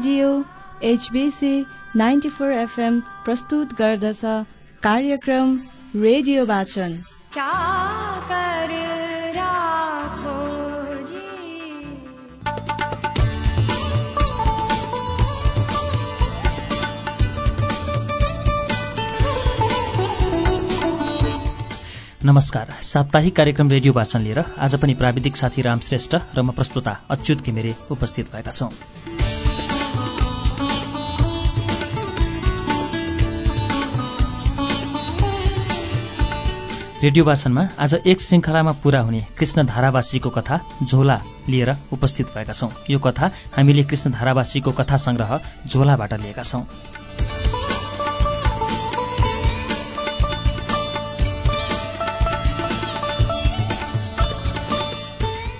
Radio HBC ninety four FM प्रस्तुत गर्दछ कार्यक्रम रेडियो वाचन। नमस्कार। साप्ताहिक कार्यक्रम रेडियो वाचन लिएर आज पनि प्राविधिक साथी राम श्रेष्ठ र म प्रस्तुता अच्युत घिमिरे उपस्थित भएका छौं। रेडियो वाचनमा आज एक श्रृङ्खलामा पूरा हुने कृष्ण धारावासीको कथा झोला लिएर उपस्थित भएका छौं। यो कथा हामीले कृष्ण धारावासीको कथा संग्रह झोलाबाट लिएका छौं।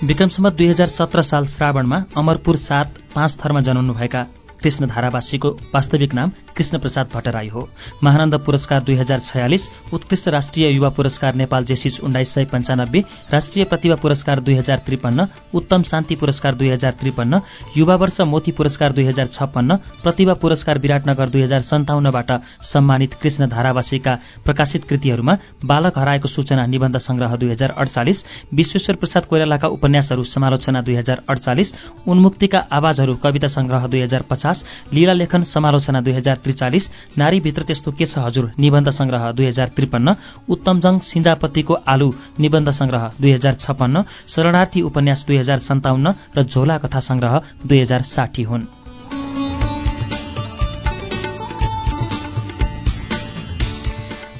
विक्रमसम्म दुई हजार सत्र साल श्रावणमा अमरपुर सात पाँच थरमा जन्मनुभएका कृष्ण धारावासीको वास्तविक नाम कृष्ण प्रसाद भट्टराई हो। महानन्द पुरस्कार दुई हजार छयालिस उत्कृष्ट राष्ट्रिय युवा पुरस्कार नेपाल जेसिस उन्नाइस सय पञ्चानब्बे राष्ट्रिय प्रतिभा पुरस्कार दुई हजार त्रिपन्न उत्तम शान्ति पुरस्कार दुई हजार त्रिपन्न युवा वर्ष मोती पुरस्कार दुई हजार छप्पन्न प्रतिभा पुरस्कार विराटनगर दुई हजार सन्ताउन्नबाट सम्मानित कृष्ण धारावासीका प्रकाशित कृतिहरूमा बालक हराएको सूचना निबन्ध संग्रह दुई हजार अडचालिस विश्वेश्वर प्रसाद कोइरालाका उपन्यासहरू समालोचना दुई हजार अडचालिस उन्मुक्तिका आवाजहरू कविता संग्रह दुई हजार पचास लीला लेखन समालोचना दुई हजार त्रिचालिस नारीभित्र त्यस्तो के छ हजुर? निबन्ध संग्रह दुई हजार त्रिपन्न उत्तमजङ सिन्जापतिको आलु निबन्ध संग्रह दुई हजार छप्पन्न शरणार्थी उपन्यास दुई हजार सन्ताउन्न र झोला कथा संग्रह दुई हजार साठी हुन्।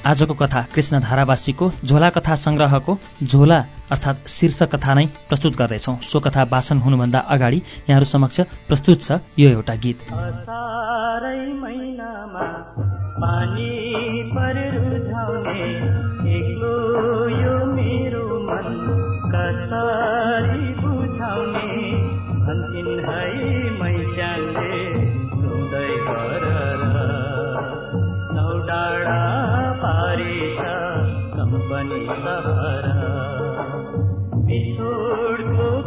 आजको कथा कृष्ण धारावासीको झोला कथा संग्रहको झोला अर्थात् शीर्ष कथा नै प्रस्तुत गर्दैछौ। सो कथा वाचन हुनुभन्दा अगाडि यहाँहरू समक्ष प्रस्तुत छ यो एउटा गीत। Bir go.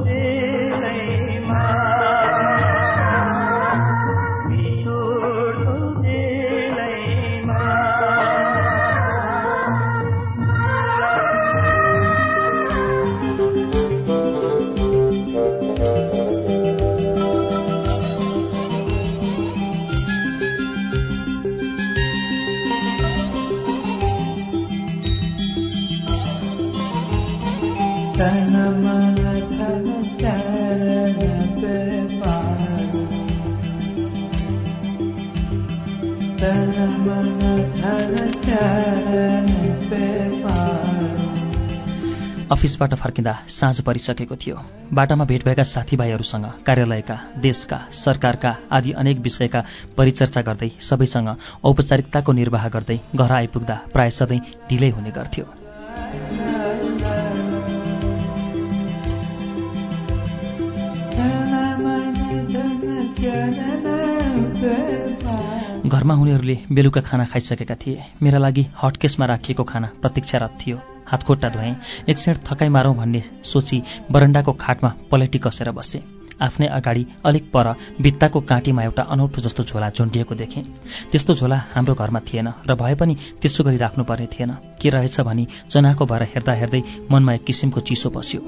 अफिसबाट फर्किँदा साँझ परिसकेको थियो। बाटामा भेट भएका साथीभाइहरूसँग कार्यालयका देशका सरकारका आदि अनेक विषयका परिचर्चा गर्दै सबैसँग औपचारिकताको निर्वाह गर्दै घर आइपुग्दा प्राय सधैँ ढिलै हुने गर्थ्यो। घरमा हुनेहरूले बेलुका खाना खाइसकेका थिए। मेरा लागि हटकेसमा राखिएको खाना प्रतीक्षारत थियो। हातखुट्टा धोएँ। एक क्षण थकाइ मारौँ भन्ने सोची बरन्डाको खाटमा पलेटी कसेर बसे। आफ्नै अगाडि अलिक पर भित्ताको काँटीमा एउटा अनौठो जस्तो झोला झुन्डिएको देखेँ। त्यस्तो झोला हाम्रो घरमा थिएन र भए पनि त्यसो गरी राख्नुपर्ने थिएन। के रहेछ भनी चनाको भएर हेर्दा हेर्दै मनमा एक किसिमको चिसो बस्यो।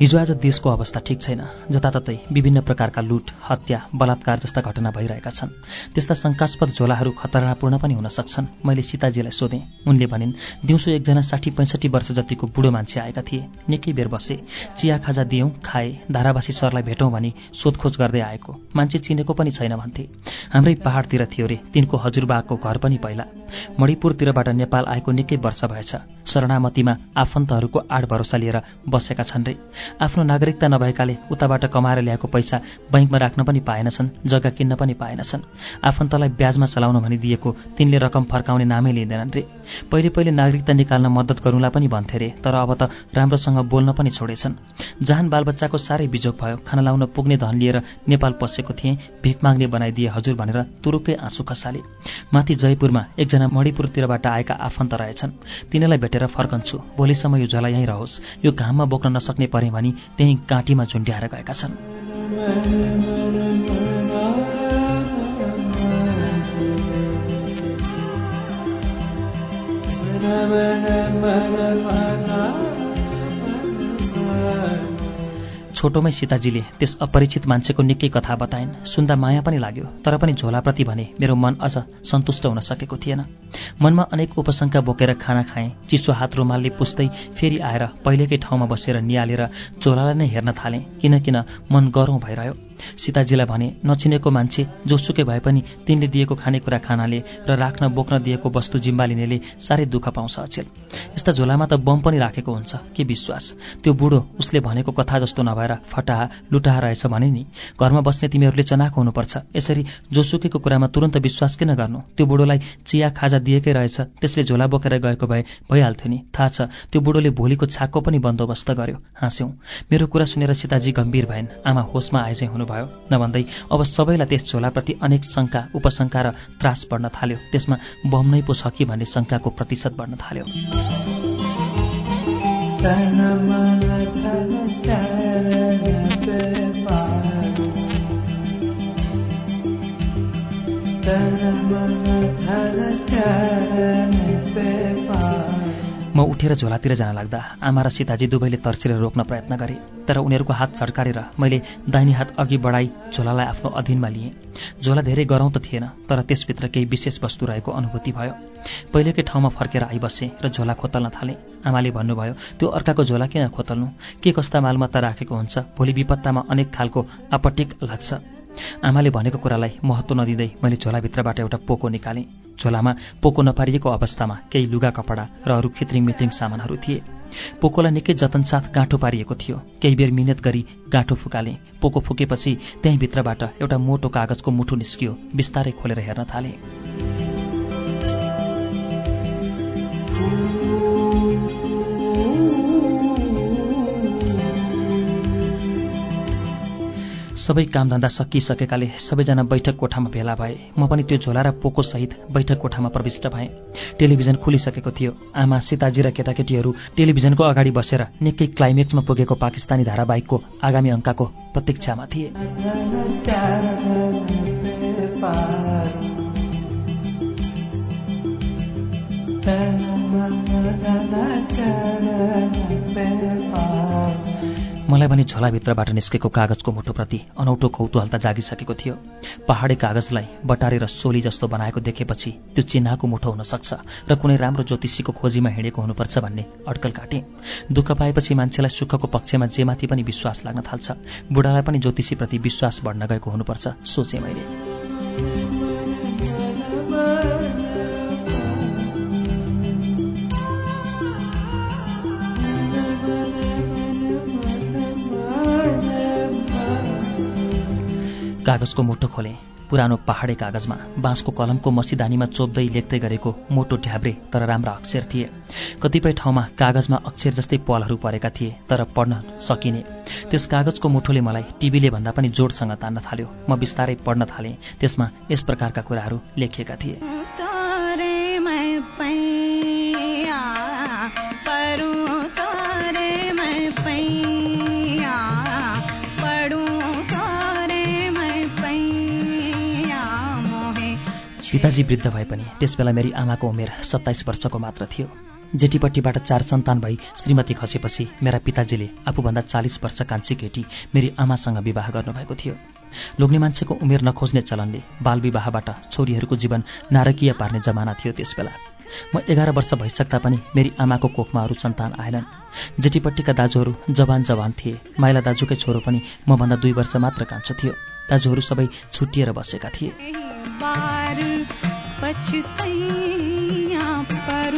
हिजो आज देशको अवस्था ठिक छैन। जताततै विभिन्न प्रकारका लुट हत्या बलात्कार जस्ता घटना भइरहेका छन्। त्यस्ता शङ्कास्पद झोलाहरू खतरापूर्ण पनि हुन सक्छन्। मैले सीताजीलाई सोधेँ। उनले भनिन् दिउँसो एकजना साठी पैँसठी वर्ष जतिको बुढो मान्छे आएका थिए। निकै बेर बसे। चिया खाजा दियौँ खाए धारावासी सरलाई भेटौँ भनी सोधखोज गर्दै आएको। मान्छे चिनेको पनि छैन भन्थे। हाम्रै पहाडतिर थियो रे। तिनको हजुरबाको घर पनि पहिला। मणिपुरतिरबाट नेपाल आएको निकै वर्ष भएछ। शरणामतीमा आफन्तहरूको आड भरोसा लिएर बसेका छन् रे। आफ्नो नागरिकता नभएकाले उताबाट कमाएर ल्याएको पैसा बैङ्कमा राख्न पनि पाएनछन् जग्गा किन्न पनि पाएनछन्। आफन्तलाई ब्याजमा चलाउन भनिदिएको तिनले रकम फर्काउने नामै लिँदैनन् रे। पहिले पहिले नागरिकता निकाल्न मद्दत गरौँला पनि भन्थे रे तर अब त राम्रोसँग बोल्न पनि छोडेछन्। जहान बालबच्चाको साह्रै बिजोग भयो खाना लाउन पुग्ने धन लिएर नेपाल पसेको थिएँ भिख माग्ने बनाइदिए हजुर भनेर तुरुकै आँसु खसाले। माथि जयपुरमा एकजना मणिपुरतिरबाट आएका आफन्त रहेछन्। तिनीलाई भेटेर फर्कन्छु भोलिसम्म यो झोला यहीँ रहोस् यो घाममा बोक्न नसक्ने परे भनी त्यहीँ काँटीमा झुन्ड्याएर गएका छन् छोटोमै सीताजीले त्यस अपरिचित मान्छेको निकै कथा बताइन्। सुन्दा माया पनि लाग्यो तर पनि झोलाप्रति भने मेरो मन अझ सन्तुष्ट हुन सकेको थिएन। मनमा अनेक उपशङ्का बोकेर खाना खाएँ। चिसो हात रुमालले पुस्दै फेरि आएर पहिलेकै ठाउँमा बसेर निहालेर झोलालाई नै हेर्न थालेँ किन किन मन गरौँ भइरह्यो। सीताजीलाई भने नचिनेको मान्छे जोसुकै भए पनि तिनले दिएको खानेकुरा खानाले र राख्न बोक्न दिएको वस्तु जिम्बा लिनेले साह्रै दुःख पाउँछ अचेल। यस्ता झोलामा त बम पनि राखेको हुन्छ के विश्वास? त्यो बुढो उसले भनेको कथा जस्तो नभएर फटाहा लुटाहा रहेछ भने नि। घरमा बस्ने तिमीहरूले चनाको हुनुपर्छ। यसरी जोसुकेको कुरामा तुरन्त विश्वास किन गर्नु? त्यो बुढोलाई चिया खाजा दिएकै रहेछ। त्यसले झोला बोकेर गएको भए भइहाल्थ्यो नि। थाहा छ त्यो बुढोले भोलिको छाकको पनि बन्दोबस्त गर्यो। हाँस्यौँ। मेरो कुरा सुनेर सीताजी गम्भीर भएन। आमा होसमा आएझै हुनुभयो। नभन्दै अब सबैलाई त्यस झोलाप्रति अनेक शङ्का उपशङ्का र त्रास बढ्न थाल्यो। त्यसमा बम नै पो छ कि भन्ने शङ्काको प्रतिशत बढ्न थाल्यो। ತನ ಮನ ತನ ಚರಣ ಮಾಡು ತನ ಮನ ತನ ಚರಣ ಪೆ ಮಾಡು म उठेर झोलातिर जान लाग्दा आमा र सीताजी दुवैले तर्सेर रोक्न प्रयत्न गरे तर उनीहरूको हात झड्कारेर मैले दाहिने हात अघि बढाई झोलालाई आफ्नो अधीनमा लिएँ। झोला धेरै गरौँ त थिएन तर त्यसभित्र केही विशेष वस्तु रहेको अनुभूति भयो। पहिलेकै ठाउँमा फर्केर आइबसेँ र झोला खोतल्न थालेँ। आमाले भन्नुभयो त्यो अर्काको झोला किन खोतल्नु? के कस्ता मालमत्ता राखेको हुन्छ? भोलि विपत्तामा अनेक खालको आपटिक लाग्छ। आमाले भनेको कुरालाई महत्त्व नदिँदै मैले झोलाभित्रबाट एउटा पोको निकालेँ। झोलामा पोको नपारिएको अवस्थामा केही लुगा कपडा र अरू खित्रिङ मित्रिङ सामानहरू थिए। पोकोलाई निकै जतनसाथ गाँठो पारिएको थियो। केही बेर मिहिनेत गरी गाँठो फुकालेँ। पोको फुकेपछि त्यहीँ भित्रबाट एउटा मोटो कागजको मुठो निस्कियो। बिस्तारै खोलेर हेर्न थालेँ। सबै कामधन्दा सकिसकेकाले सबैजना बैठक कोठामा भेला भए। म पनि त्यो झोला र पोकोसहित बैठक कोठामा प्रविष्ट भएँ। टेलिभिजन खुलिसकेको थियो। आमा सीताजी र केटाकेटीहरू टेलिभिजनको अगाडि बसेर निकै क्लाइमेक्समा पुगेको पाकिस्तानी धारावाहिकको आगामी अङ्कको प्रतीक्षामा थिए। मलाई भने झोलाभित्रबाट निस्केको कागजको मुठोप्रति अनौठो कौतूहलता जागिसकेको थियो। पहाडे कागजलाई बटारेर सोली जस्तो बनाएको देखेपछि त्यो चिन्हाको मुठो हुन सक्छ र कुनै राम्रो ज्योतिषीको खोजीमा हिँडेको हुनुपर्छ भन्ने अड्कल काटे। दुःख पाएपछि मान्छेलाई सुखको पक्षमा जेमाथि पनि विश्वास लाग्न थाल्छ बुढालाई पनि ज्योतिषीप्रति विश्वास बढ्न गएको हुनुपर्छ सोचे मैले। कागजको मुठो खोले। पुरानो पहाडे कागजमा बाँसको कलमको मसिदानीमा चोप्दै लेख्दै गरेको मोटो ढ्याब्रे तर राम्रा अक्षर थिए। कतिपय ठाउँमा कागजमा अक्षर जस्तै पलहरू परेका थिए तर पढ्न सकिने। त्यस कागजको मुठोले मलाई टिभीले भन्दा पनि जोडसँग तान्न थाल्यो। म बिस्तारै पढ्न थालेँ। त्यसमा यस प्रकारका कुराहरू लेखिएका थिए। पिताजी वृद्ध भए पनि त्यसबेला मेरी आमाको उमेर सत्ताइस वर्षको मात्र थियो। जेठीपट्टिबाट चार सन्तान भई श्रीमती खसेपछि मेरा पिताजीले आफूभन्दा चालिस वर्ष कान्छी केटी मेरी आमासँग विवाह गर्नुभएको थियो। लोग्ने मान्छेको उमेर नखोज्ने चलनले बालविवाहबाट छोरीहरूको जीवन नारकीय पार्ने जमाना थियो त्यसबेला। म एघार वर्ष भइसक्दा पनि मेरी आमाको कोखमा अरू सन्तान आएनन्। जेठीपट्टिका दाजुहरू जवान जवान थिए। माइला दाजुकै छोरो पनि मभन्दा दुई वर्ष मात्र कान्छो थियो। दाजुहरू सबै छुट्टिएर बसेका थिए। बार पछतैया पर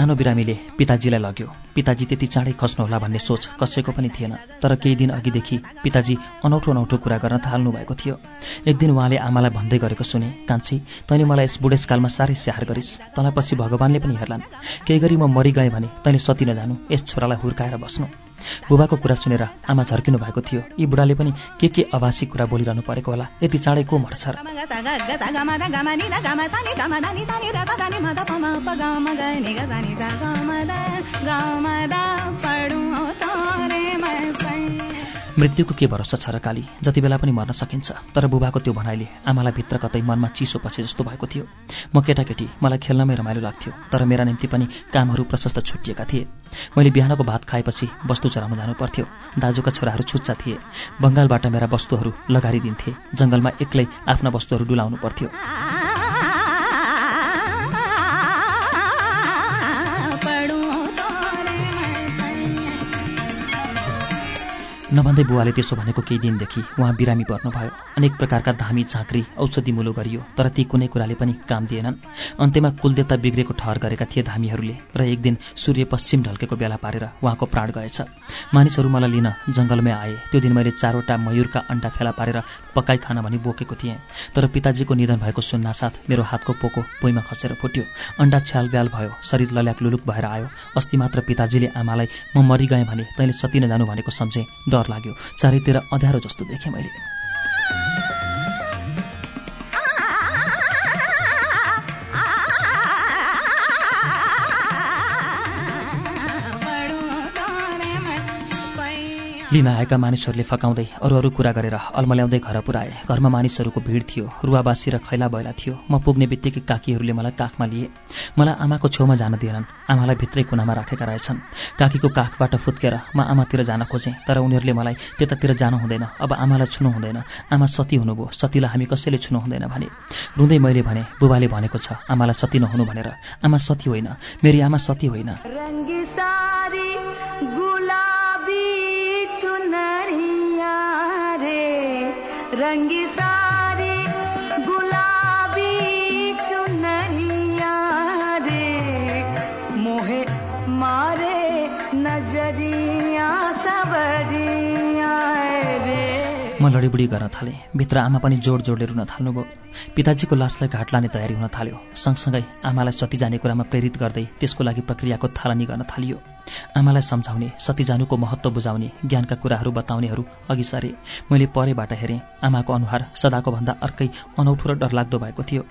सानो बिरामीले पिताजीलाई लग्यो। पिताजी त्यति चाँडै खस्नुहोला भन्ने सोच कसैको पनि थिएन तर केही दिन अघिदेखि पिताजी अनौठो अनौठो कुरा गर्न थाल्नु भएको थियो। एक दिन उहाँले आमालाई भन्दै गरेको सुने कान्छी तैँले मलाई यस बुढेसकालमा साह्रै स्याहार गरिस्। तँलाई पछि भगवान्ले पनि हेर्लान्। केही गरी म मरिगएँ भने तैँले सती नजानु यस छोरालाई हुर्काएर बस्नु। बुबाको कुरा सुनेर आमा झर्किनु भएको थियो। यी बुढाले पनि के के अभासी कुरा बोलिरहनु परेको होला यति चाँडै को मर्छ मृत्युको के भरोसा छ र काली? जति बेला पनि मर्न सकिन्छ। तर बुबाको त्यो भनाइले आमालाई भित्र कतै मनमा चिसो पछि जस्तो भएको थियो। म केटाकेटी मलाई खेल्नमै रमाइलो लाग्थ्यो तर मेरा निम्ति पनि कामहरू प्रशस्त छुट्टिएका थिए। मैले बिहानको भात खाएपछि वस्तु चराउन जानु पर्थ्यो। दाजुका छोराहरू छुच्चा थिए। बङ्गालबाट मेरा वस्तुहरू लगारिदिन्थे। जङ्गलमा एक्लै आफ्ना वस्तुहरू डुलाउनु पर्थ्यो। नभन्दै बुवाले त्यसो भनेको केही दिनदेखि उहाँ बिरामी पर्नुभयो। अनेक प्रकारका धामी झाँक्री औषधि मुलो गरियो तर ती कुनै कुराले पनि काम दिएनन्। अन्त्यमा कुलदेवता बिग्रेको ठहर गरेका थिए धामीहरूले र एक दिन सूर्य पश्चिम ढल्केको बेला पारेर उहाँको प्राण गएछ। मानिसहरू मलाई लिन जङ्गलमै आए। त्यो दिन मैले चारवटा मयुरका अण्डा फेला पारेर पकाइ खान भनी बोकेको थिएँ। तर पिताजीको निधन भएको सुन्नासाथ मेरो हातको पोको भुइँमा खसेर फुट्यो। अण्डा छ्याल ब्याल भयो शरीर लल्याक लुलुक भएर आयो। अस्ति मात्र पिताजीले आमालाई म मरिगएँ भने तैँले सती नजानु भनेको सम्झेँ। डर लाग्यो। चारैतिर अँध्यारो जस्तो देखेँ मैले। लिन आएका मानिसहरूले फकाउँदै अरू अरू कुरा गरेर अल्मल्याउँदै घर पुऱ्याए। घरमा मानिसहरूको भिड थियो रुवाबासी र खैला बैला थियो। म पुग्ने बित्तिकै काकीहरूले मलाई काखमा लिए। मलाई आमाको छेउमा जान दिएनन्। आमालाई भित्रै कुनामा राखेका रहेछन्। काकीको काखबाट फुत्केर म आमातिर जान खोजेँ तर उनीहरूले मलाई त्यतातिर जानु हुँदैन अब आमालाई छुनु हुँदैन। आमा सती हुनुभयो सतीलाई हामी कसैले छुनु हुँदैन भने। रुँदै मैले भने बुबाले भनेको छ आमालाई सती नहुनु भनेर। आमा सती होइन मेरी आमा सती होइन। रङ्गी सारी म लडीबुडी गर्न थालेँ। भित्र आमा पनि जोड जोडले रुन थाल्नुभयो। पिताजीको लासलाई घाट लाने तयारी हुन थाल्यो। सँगसँगै आमालाई सती जाने कुरामा प्रेरित गर्दै त्यसको लागि प्रक्रियाको थालनी गर्न थालियो। आमालाई सम्झाउने सती जानुको महत्त्व बुझाउने ज्ञानका कुराहरू बताउनेहरू अघि सरे। मैले परेबाट हेरेँ। आमाको अनुहार सदाको भन्दा अर्कै अनौठो र डरलाग्दो भएको थियो।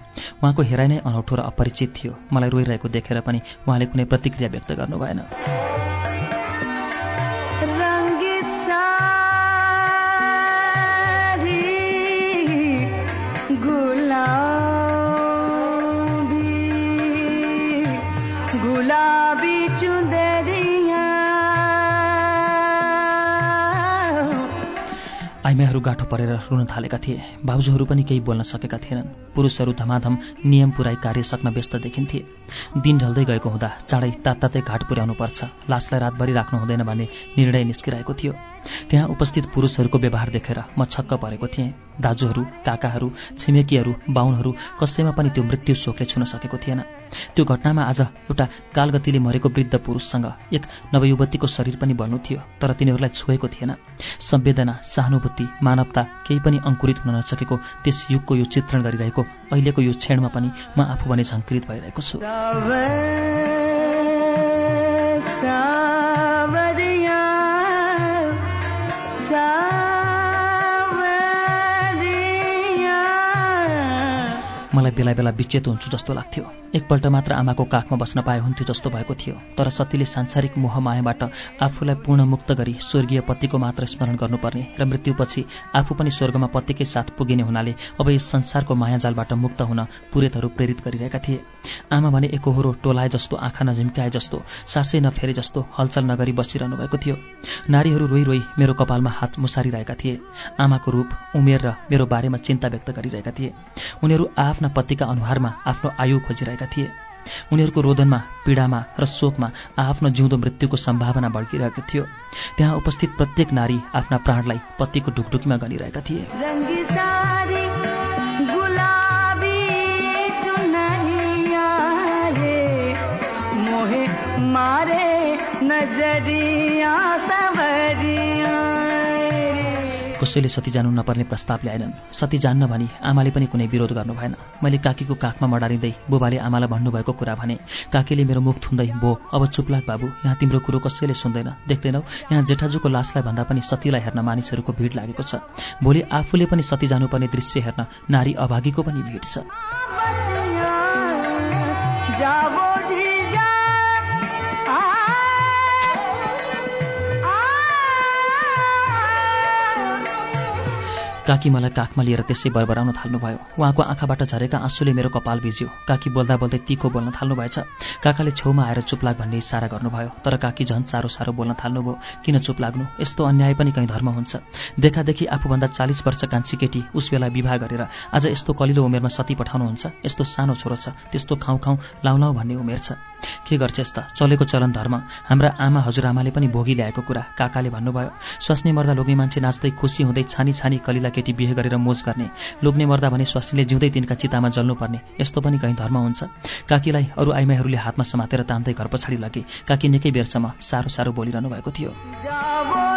उहाँको हेराइ नै अनौठो र अपरिचित थियो। मलाई रोइरहेको देखेर पनि उहाँले कुनै प्रतिक्रिया व्यक्त गर्नु भएन आइमाईहरू गाँठो परेर रुन थालेका थिए। भाउजूहरू पनि केही बोल्न सकेका थिएनन्। पुरुषहरू धमाधम नियम पुराई कार्य सक्न व्यस्त देखिन्थे। दिन ढल्दै गएको हुँदा चाँडै तात्तातै घाट पुर्याउनु पर्छ। लासलाई रातभरि राख्नु हुँदैन भन्ने निर्णय निस्किरहेको थियो। त्यहाँ उपस्थित पुरुषहरूको व्यवहार देखेर म छक्क परेको थिएँ। दाजुहरू काकाहरू छिमेकीहरू बाहुनहरू कसैमा पनि त्यो मृत्यु शोकले छुन सकेको थिएन। त्यो घटनामा आज एउटा कालगतिले मरेको वृद्ध पुरुषसँग एक नवयुवतीको शरीर पनि बन्नु थियो तर तिनीहरूलाई छोएको थिएन। संवेदना सहानुभूति मानवता केही पनि अङ्कुरित हुन नसकेको त्यस युगको यो चित्रण गरिरहेको अहिलेको यो क्षणमा पनि म आफू भने झङ्कृत भइरहेको छु। मलाई बेला बेला विचेत हुन्छु जस्तो लाग्थ्यो। एकपल्ट मात्र आमाको काखमा बस्न पाए हुन्थ्यो जस्तो भएको थियो। तर सतीले सांसारिक मोहमायाबाट आफूलाई पूर्ण मुक्त गरी स्वर्गीय पतिको मात्र स्मरण गर्नुपर्ने र मृत्युपछि आफू पनि स्वर्गमा पतिकै साथ पुगिने हुनाले अब यस संसारको मायाजालबाट मुक्त हुन पुरेतहरू प्रेरित गरिरहेका थिए। आमा भने एकहोरो टोलाए जस्तो आँखा नझिम्काए जस्तो सासै नफेरे जस्तो हलचल नगरी बसिरहनु भएको थियो। नारीहरू रोइ रोइ मेरो कपालमा हात मुसारिरहेका थिए। आमाको रूप उमेर र मेरो बारेमा चिन्ता व्यक्त गरिरहेका थिए। उनीहरू आफ्ना पतिका अनुहारमा आफ्नो आयु खोजिरहेका थिए। उनीहरूको रोदनमा पीडामा र शोकमा आफ्नो जिउँदो मृत्युको सम्भावना बढिरहेको थियो। त्यहाँ उपस्थित प्रत्येक नारी आफ्ना प्राणलाई पतिको ढुकढुकीमा गनिरहेका थिए। मोहे नजरिया कसैले सती जानु नपर्ने प्रस्ताव ल्याएनन् सती जान्न भनी आमाले पनि कुनै विरोध गर्नु भएन। मैले काकीको काखमा मडारिँदै बुबाले आमालाई भन्नुभएको कुरा भने काकीले मेरो मुख थुन्दै बो अब चुपलाग बाबु यहाँ तिम्रो कुरो कसैले सुन्दैन। देख्दैनौ यहाँ जेठाजुको लासलाई भन्दा पनि सतीलाई हेर्न मानिसहरूको भिड लागेको छ। भोलि आफूले पनि सती जानुपर्ने दृश्य हेर्न नारी अभागीको पनि भिड छ। काकी मलाई काखमा लिएर त्यसै बरबराउन थाल्नुभयो। उहाँको आँखाबाट झरेका आँसुले मेरो कपाल भिज्यो। काकी बोल्दा बोल्दै तिखो बोल्न थाल्नुभएछ। काकाले छेउमा आएर चुप लाग भन्ने इसारा गर्नुभयो। तर काकी झन् साह्रो साह्रो बोल्न थाल्नुभयो। किन चुप लाग्नु? यस्तो अन्याय पनि कहीँ धर्म हुन्छ। देखादेखि आफूभन्दा चालिस वर्ष कान्छी केटी उस बेला विवाह गरेर आज यस्तो कलिलो उमेरमा सती पठाउनुहुन्छ। यस्तो सानो छोरो छ। त्यस्तो खाउँ खाउँ लाउँ लाउँ भन्ने उमेर छ। के गर्छेस् त चलेको चलन धर्म। हाम्रा आमा हजुरआमाले पनि भोगी ल्याएको कुरा काकाले भन्नुभयो। स्वास्नी मर्दा लोग्ने मान्छे नाच्दै खुसी हुँदै छानी छानी कलिला केटी बिहे गरेर मोज गर्ने लोग्ने मर्दा भने स्वास्नीले जिउँदै तिनका चितामा जल्नुपर्ने यस्तो पनि कहीँ धर्म हुन्छ? काकीलाई अरू आइमाईहरूले हातमा समातेर तान्दै घर पछाडि लगे काकी निकै बेरसम्म साह्रो साह्रो बोलिरहनु भएको थियो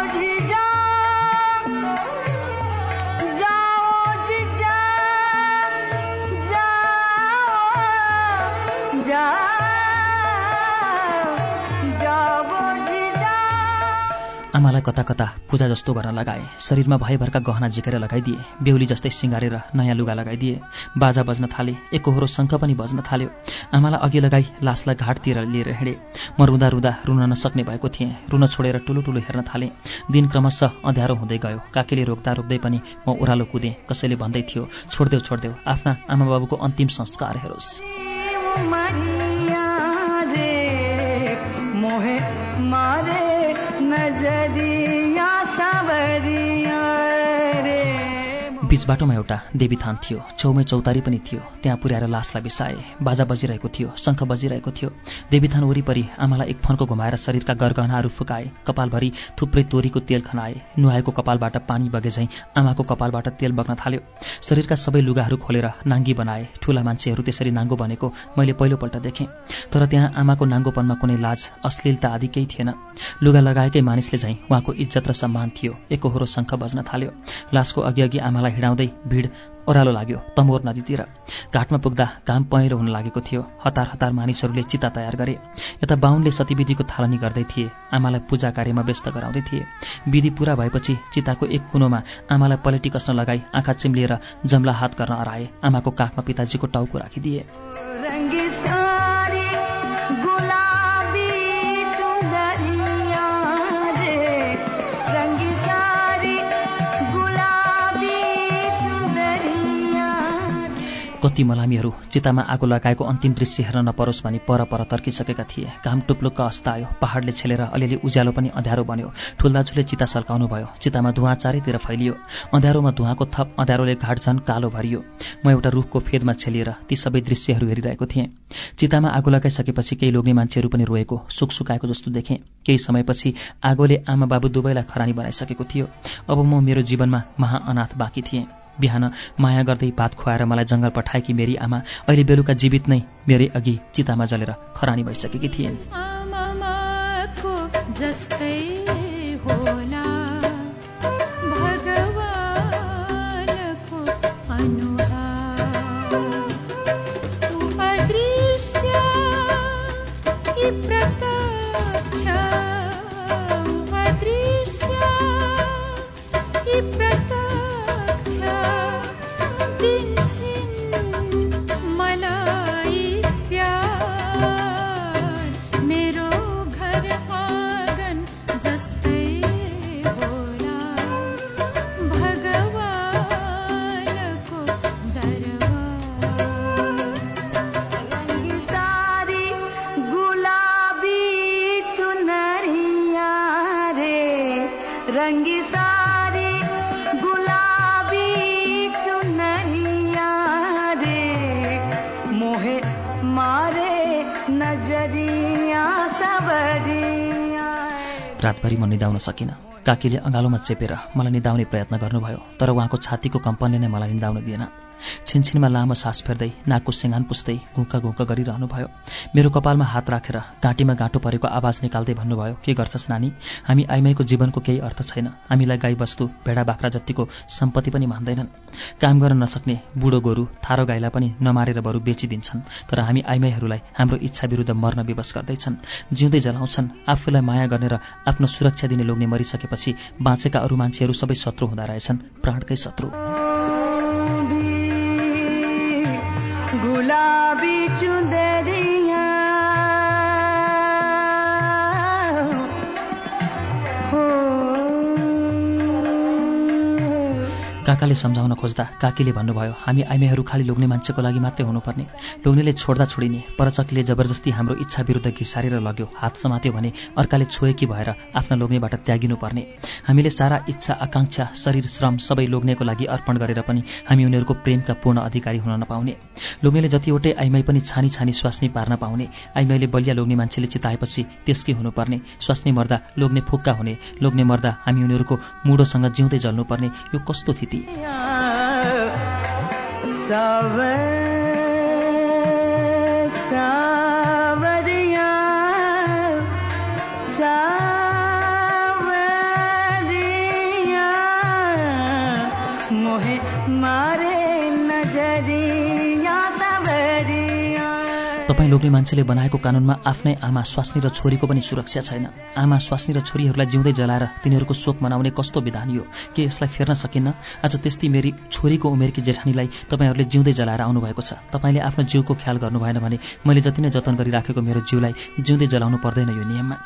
आमालाई कता कता पूजा जस्तो गर्न लगाए। शरीरमा भयभरका गहना झिकेर लगाइदिए। बेहुली जस्तै सिँगारेर नयाँ लुगा लगाइदिए। बाजा बज्न थाले एकहोरो शङ्ख पनि बज्न थाल्यो। आमालाई अघि लगाई लासलाई घाटतिर लिएर हिँडे। म रुँदा रुँदा रुन नसक्ने भएको थिएँ। रुन छोडेर ठुलो ठुलो हेर्न थालेँ। दिन क्रमशः अँध्यारो हुँदै गयो। काकीले रोक्दा रोक्दै पनि म ओह्रालो कुदेँ। कसैले भन्दै थियो छोडिदेऊ छोडिदेऊ आफ्ना आमा बाबुको अन्तिम संस्कार हेरोस्। मैया रे बीच बाटोमा एउटा देवी थान थियो। छेउमै चौतारी पनि थियो। त्यहाँ पुर्याएर लासलाई बिसाए। बाजा बजिरहेको थियो शङ्ख बजिरहेको थियो। देवी थान वरिपरि आमालाई एक फन्को घुमाएर शरीरका गरगहनाहरू फुकाए। कपालभरि थुप्रै तोरीको तेल खनाए। नुहाएको कपालबाट पानी बगे झैँ आमाको कपालबाट तेल बग्न थाल्यो। शरीरका सबै लुगाहरू खोलेर नाङ्गी बनाए। ठुला मान्छेहरू त्यसरी नाङ्गो बनेको मैले पहिलोपल्ट देखेँ। तर त्यहाँ आमाको नाङ्गोपनमा कुनै लाज अश्लीलता आदि केही थिएन। लुगा लगाएकै मानिसले झैँ उहाँको इज्जत र सम्मान थियो। एकहोरो शङ्ख बज्न थाल्यो। लासको अघि अघि आमालाई हिँडाउँदै भिड ओह्रालो लाग्यो तमोर नदीतिर। घाटमा पुग्दा घाम पहेँलो हुन लागेको थियो। हतार हतार मानिसहरूले चिता तयार गरे। यता बाहुनले सतीविधिको थालनी गर्दै थिए। आमालाई पूजा कार्यमा व्यस्त गराउँदै थिए। विधि पूरा भएपछि चिताको एक कुनोमा आमालाई पलेटी कस्न लगाई आँखा चिम्लिएर जम्ला हात गर्न अराए आमाको काखमा पिताजीको टाउको राखिदिए। कति मलामीहरू चितामा आगो लगाएको अन्तिम दृश्य हेर्न नपरोस् भनी पर पर तर्किसकेका थिए। घाम टुप्लुक्क अस्ता आयो। पहाडले छेलेर अलिअलि उज्यालो पनि अँध्यारो बन्यो। ठुल्दाजुले चिता सल्काउनु भयो। चितामा धुवाँ चारैतिर फैलियो। अँध्यारोमा धुवाँको थप अँध्यारोले घाट झन् कालो भरियो। म एउटा रुखको फेदमा छेलिएर ती सबै दृश्यहरू हेरिरहेको थिएँ। चितामा आगो लगाइसकेपछि केही लोग्ने मान्छेहरू पनि रोएको सुकसुकाएको जस्तो देखेँ। केही समयपछि आगोले आमा बाबु दुवैलाई खरानी बनाइसकेको थियो। अब म मेरो जीवनमा महाअनाथ बाँकी थिएँ। बिहान माया गर्दै भात खुवाएर मलाई जङ्गल पठाएकी मेरी आमा अहिले बेलुका जीवित नै मेरै अघि चितामा जलेर खरानी भइसकेकी थिइन्। आमाको love. निदाउन सकिनँ। काकीले अँगालोमा चेपेर मलाई निदाउने प्रयत्न गर्नुभयो तर उहाँको छातीको कम्पनले नै मलाई निदाउन दिएन। छिनछिनमा लामो सास फेर्दै नाकको सेङ्गान पुस्दै घुँका घुँका गरिरहनुभयो। मेरो कपालमा हात राखेर घाँटीमा गाँटो परेको आवाज निकाल्दै भन्नुभयो के गर्छस् नानी? हामी आइमाईको जीवनको केही अर्थ छैन। हामीलाई गाई वस्तु भेडा बाख्रा जतिको सम्पत्ति पनि मान्दैनन्। काम गर्न नसक्ने बुढो गोरु थारो गाईलाई पनि नमारेर बरु बेचिदिन्छन्। तर हामी आइमाईहरूलाई हाम्रो इच्छा विरुद्ध मर्न विवश गर्दैछन्। जिउँदै जलाउँछन् आफूलाई माया गर्ने आफ्नो सुरक्षा दिने लोग्ने मरिसकेपछि बाँचेका अरू मान्छेहरू सबै शत्रु हुँदा रहेछन् प्राणकै शत्रु। गुलाबी चुन्द काकाले सम्झाउन खोज्दा काकीले भन्नुभयो हामी आइमाईहरू खालि लोग्ने मान्छेको लागि मात्रै हुनुपर्ने। लोग्नेले छोड्दा छोडिने परचकले जबरजस्ती हाम्रो इच्छा विरुद्ध घिसारेर लग्यो हात समात्यो भने अर्काले छोएकी भएर आफ्ना लोग्नेबाट त्यागिनुपर्ने। हामीले सारा इच्छा आकाङ्क्षा शरीर श्रम सबै लोग्नेको लागि अर्पण गरेर पनि हामी उनीहरूको प्रेमका पूर्ण अधिकारी हुन नपाउने। लोग्नेले जतिवटै आइमाई पनि छानी छानी स्वास्नी पार्न पाउने आइमाईले बलिया लोग्ने मान्छेले चिताएपछि त्यसकै हुनुपर्ने। स्वास्नी मर्दा लोग्ने फुक्का हुने लोग्ने मर्दा हामी उनीहरूको मुडोसँग जिउँदै जल्नुपर्ने। यो कस्तो थिति सावर सावरिया लोग्ने मान्छेले बनाएको कानुनमा आफ्नै आमा स्वास्नी र छोरीको पनि सुरक्षा छैन। आमा स्वास्नी र छोरीहरूलाई जिउँदै जलाएर तिनीहरूको शोक मनाउने कस्तो विधान यो? के यसलाई फेर्न सकिन्न? आज त्यस्तै मेरी छोरीको उमेरकी जेठानीलाई तपाईँहरूले जिउँदै जलाएर आउनुभएको छ। तपाईँले आफ्नो जिउको ख्याल गर्नु भएन भने मैले जति नै जतन गरिराखेको मेरो जिउलाई जिउँदै जलाउनु पर्दैन यो नियममा।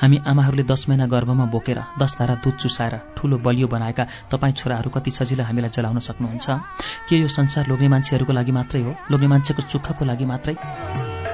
हामी आमाहरूले दस महिना गर्भमा बोकेर दस धारा दुध चुसाएर ठुलो बलियो बनाएका तपाईँ छोराहरू कति सजिलो हामीलाई जलाउन सक्नुहुन्छ? के यो संसार लोग्ने मान्छेहरूको लागि मात्रै हो? लोग्ने मान्छेको सुखको लागि मात्रै?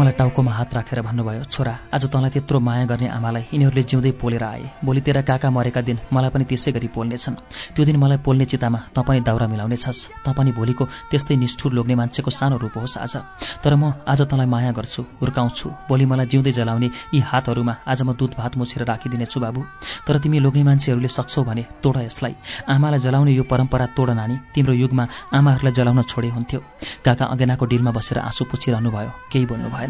मलाई टाउकोमा हात राखेर भन्नुभयो छोरा आज तँलाई त्यत्रो माया गर्ने आमालाई यिनीहरूले जिउँदै पोलेर आए। भोलि तेरा काका मरेका दिन मलाई पनि त्यसै गरी पोल्नेछन्। त्यो दिन मलाई पोल्ने चितामा तँ पनि दाउरा मिलाउनेछस्। तँ पनि भोलिको त्यस्तै निष्ठुर लोग्ने मान्छेको सानो रूप होस् आज। तर म आज तँलाई माया गर्छु हुर्काउँछु। भोलि मलाई जिउँदै जलाउने यी हातहरूमा आज म दुध भात मुछेर राखिदिनेछु बाबु। तर तिमी लोग्ने मान्छेहरूले सक्छौ भने तोड यसलाई। आमालाई जलाउने यो परम्परा तोड नानी। तिम्रो युगमा आमाहरूलाई जलाउन छोडे हुन्थ्यो। काका अगेनाको डिलमा बसेर आँसु पुछिरहनु भयो केही बोल्नु भएन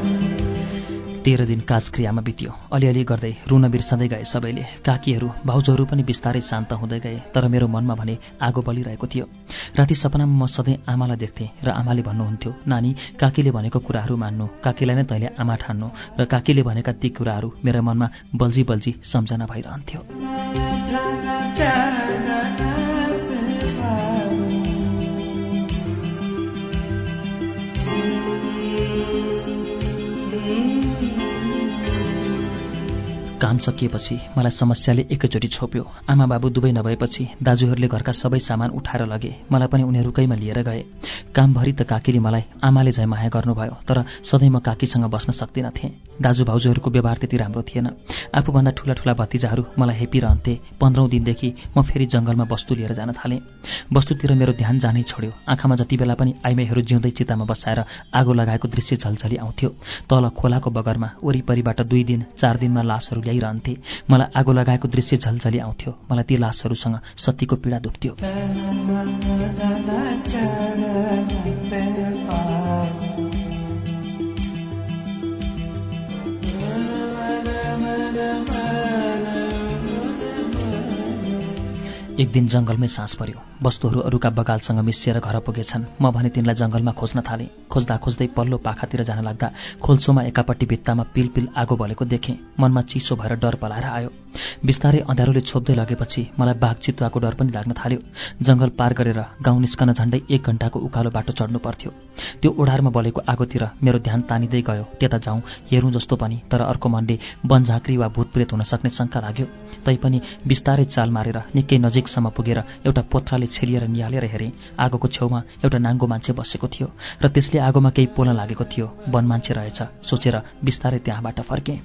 तेह्र दिन काजक्रियामा बित्यो। अलिअलि गर्दै रुन बिर्सँदै गए सबैले। काकीहरू भाउजूहरू पनि बिस्तारै शान्त हुँदै गए तर मेरो मनमा भने आगो बलिरहेको थियो। राति सपनामा म सधैँ आमालाई देख्थेँ र आमाले भन्नुहुन्थ्यो नानी काकीले भनेको कुराहरू मान्नु। काकीलाई नै तैँले आमा ठान्नु र काकीले भनेका ती कुराहरू मेरो मनमा बल्झी बल्झी सम्झना भइरहन्थ्यो। काम सकिएपछि मलाई समस्याले एकैचोटि छोप्यो। आमा बाबु दुवै नभएपछि दाजुहरूले घरका सबै सामान उठाएर लगे। मलाई पनि उनीहरूकैमा लिएर गए। कामभरि त काकीले मलाई आमाले झै माया गर्नुभयो तर सधैँ म काकीसँग बस्न सक्दिनँ थिएँ। दाजु भाउजूहरूको व्यवहार त्यति राम्रो थिएन। आफूभन्दा ठुला ठुला भतिजाहरू मलाई हेपिरहन्थे। पन्ध्रौँ दिनदेखि म फेरि जङ्गलमा वस्तु लिएर जान थालेँ। वस्तुतिर मेरो ध्यान जानै छोड्यो। आँखामा जति बेला पनि आइमाईहरू जिउँदै चितामा बसाएर आगो लगाएको दृश्य झल्झली आउँथ्यो। तल खोलाको बगरमा वरिपरिबाट दुई दिन चार दिनमा लासहरू ल्याइरहन्थे। मलाई आगो लगाएको दृश्य झल्झली आउँथ्यो। मलाई ती लासहरूसँग सतीको पीडा दुख्थ्यो। एक दिन जङ्गलमै सास पर्यो। वस्तुहरू अरूका बगालसँग मिसिएर घर पुगेछन्। म भने तिनलाई जङ्गलमा खोज्न थालेँ। खोज्दा खोज्दै पल्लो पाखातिर जान लाग्दा खोल्सोमा एकापट्टि भित्तामा पिल पिल आगो बलेको देखेँ। मनमा चिसो भएर डर पलाएर आयो। बिस्तारै अँध्यारोले छोप्दै लगेपछि मलाई बाघ चितुवाको डर पनि लाग्न थाल्यो। जङ्गल पार गरेर गाउँ निस्कन झण्डै एक घण्टाको उकालो बाटो चढ्नु पर्थ्यो। त्यो ओढारमा बलेको आगोतिर मेरो ध्यान तानिँदै गयो। त्यता जाउँ हेरौँ जस्तो पनि तर अर्को मनले वनझाँक्री वा भूतप्रेत हुन सक्ने शङ्का लाग्यो। तैपनि बिस्तारै चाल मारेर निकै नजिकसम्म पुगेर एउटा पोथ्राले छेलिएर निहालेर हेरेँ आगोको छेउमा एउटा नाङ्गो मान्छे बसेको थियो र त्यसले आगोमा केही पोल्न लागेको थियो वन मान्छे रहेछ सोचेर बिस्तारै त्यहाँबाट फर्केँ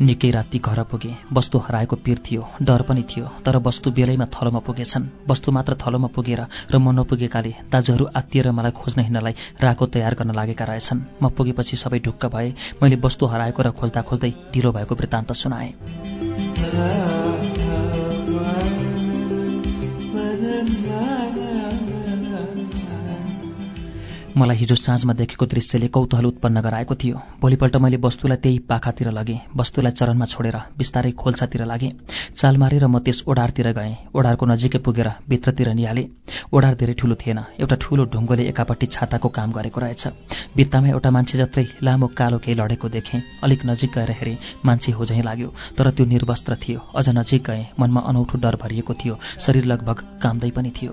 निकै राति घर पुगे। वस्तु हराएको पिर थियो डर पनि थियो तर वस्तु बेलैमा थलोमा पुगेछन्। वस्तु मात्र थलोमा पुगेर र म नपुगेकाले दाजुहरू आत्तिएर मलाई खोज्न हिँड्नलाई राको तयार गर्न लागेका रहेछन्। म पुगेपछि सबै ढुक्क भए मैले वस्तु हराएको र खोज्दा खोज्दै ढिलो भएको वृत्तान्त सुनाएँ। मलाई हिजो साँझमा देखेको दृश्यले कौतूहल उत्पन्न गराएको थियो। भोलिपल्ट मैले वस्तुलाई त्यही पाखातिर लगेँ। वस्तुलाई चरणमा छोडेर बिस्तारै खोल्सातिर लागेँ। चाल मारेर म त्यस ओडारतिर गएँ। ओडारको नजिकै पुगेर भित्रतिर निहालेँ। ओडार धेरै ठुलो थिएन। एउटा ठुलो ढुङ्गोले एकापट्टि छाताको काम गरेको रहेछ। भित्तामा एउटा मान्छे जत्रै लामो कालो केही लडेको देखेँ। अलिक नजिक गएर हेरेँ। मान्छे हो झैँ लाग्यो। तर त्यो निर्वस्त्र थियो। अझ नजिक गएँ। मनमा अनौठो डर भरिएको थियो। शरीर लगभग कामदै पनि थियो।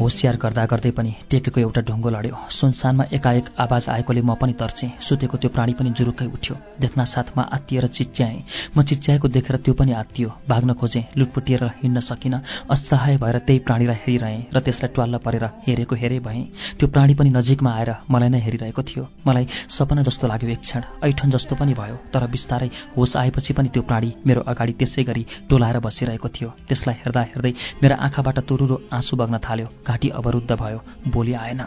होसियार गर्दा गर्दै पनि टेकेको एउटा ढुङ्गो लड्यो। सुनसानमा एकाएक आवाज आएकोले म पनि तर्चेँ सुतेको त्यो प्राणी पनि जुरुक्कै उठ्यो। देख्न साथमा आत्तिएर चिच्याएँ। म चिच्याएको देखेर त्यो पनि आत्तियो। भाग्न खोजेँ लुटपुटिएर हिँड्न सकिनँ। असहाय भएर त्यही प्राणीलाई हेरिरहेँ र त्यसलाई ट्वाल्ल परेर हेरेको हेरे भएँ। त्यो प्राणी पनि नजिकमा आएर मलाई नै हेरिरहेको थियो। मलाई सपना जस्तो लाग्यो एक क्षण। ऐठन जस्तो पनि भयो तर बिस्तारै होस आएपछि पनि त्यो प्राणी मेरो अगाडि त्यसै गरी टोलाएर बसिरहेको थियो। त्यसलाई हेर्दा हेर्दै मेरा आँखाबाट तुरुरो आँसु बग्न थाल्यो। घाँटी अवरुद्ध भयो बोली आएन।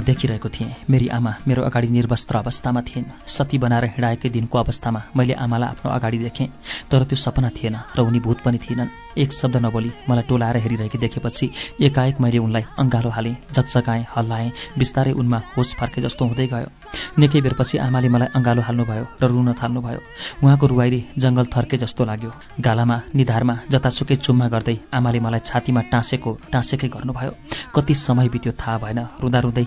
देखिरहेको थिएँ। मेरी आमा मेरो अगाडि निर्वस्त्र अवस्थामा थिइन्। सती बनाएर हिँडाएकै दिनको अवस्थामा मैले आमालाई आफ्नो अगाडि देखेँ। तर त्यो सपना थिएन र उनी भूत पनि थिएनन्। एक शब्द नबोली मलाई टोलाएर हेरिरहेकी देखेपछि एकाएक मैले उनलाई अङ्गालो हालेँ जगजगाएँ हल्लाएँ बिस्तारै उनमा होस फर्के जस्तो हुँदै गयो। निकै बेरपछि आमाले मलाई अङ्गालो हाल्नुभयो र रुन थाल्नुभयो। उहाँको रुवाइले जङ्गल थर्के जस्तो लाग्यो। गालामा निधारमा जतासुकै चुम्मा गर्दै आमाले मलाई छातीमा टाँसेको टाँसेकै गर्नुभयो। कति समय बित्यो थाहा भएन। रुँदा रुँदै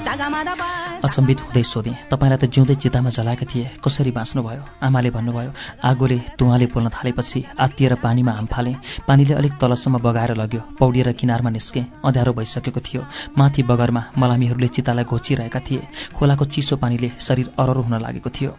अचम्बित हुँदै सोधेँ तपाईँलाई त जिउँदै चितामा जलाएका थिए कसरी बाँच्नुभयो? आमाले भन्नुभयो आगोले धुवाले पोल्न थालेपछि आत्तिएर पानीमा हाम फालेँ। पानीले अलिक तलसम्म बगाएर लग्यो पौडिएर किनारमा निस्केँ। अँध्यारो भइसकेको थियो। माथि बगरमा मलामीहरूले चितालाई घोचिरहेका थिए। खोलाको चिसो पानीले शरीर अररो हुन लागेको थियो।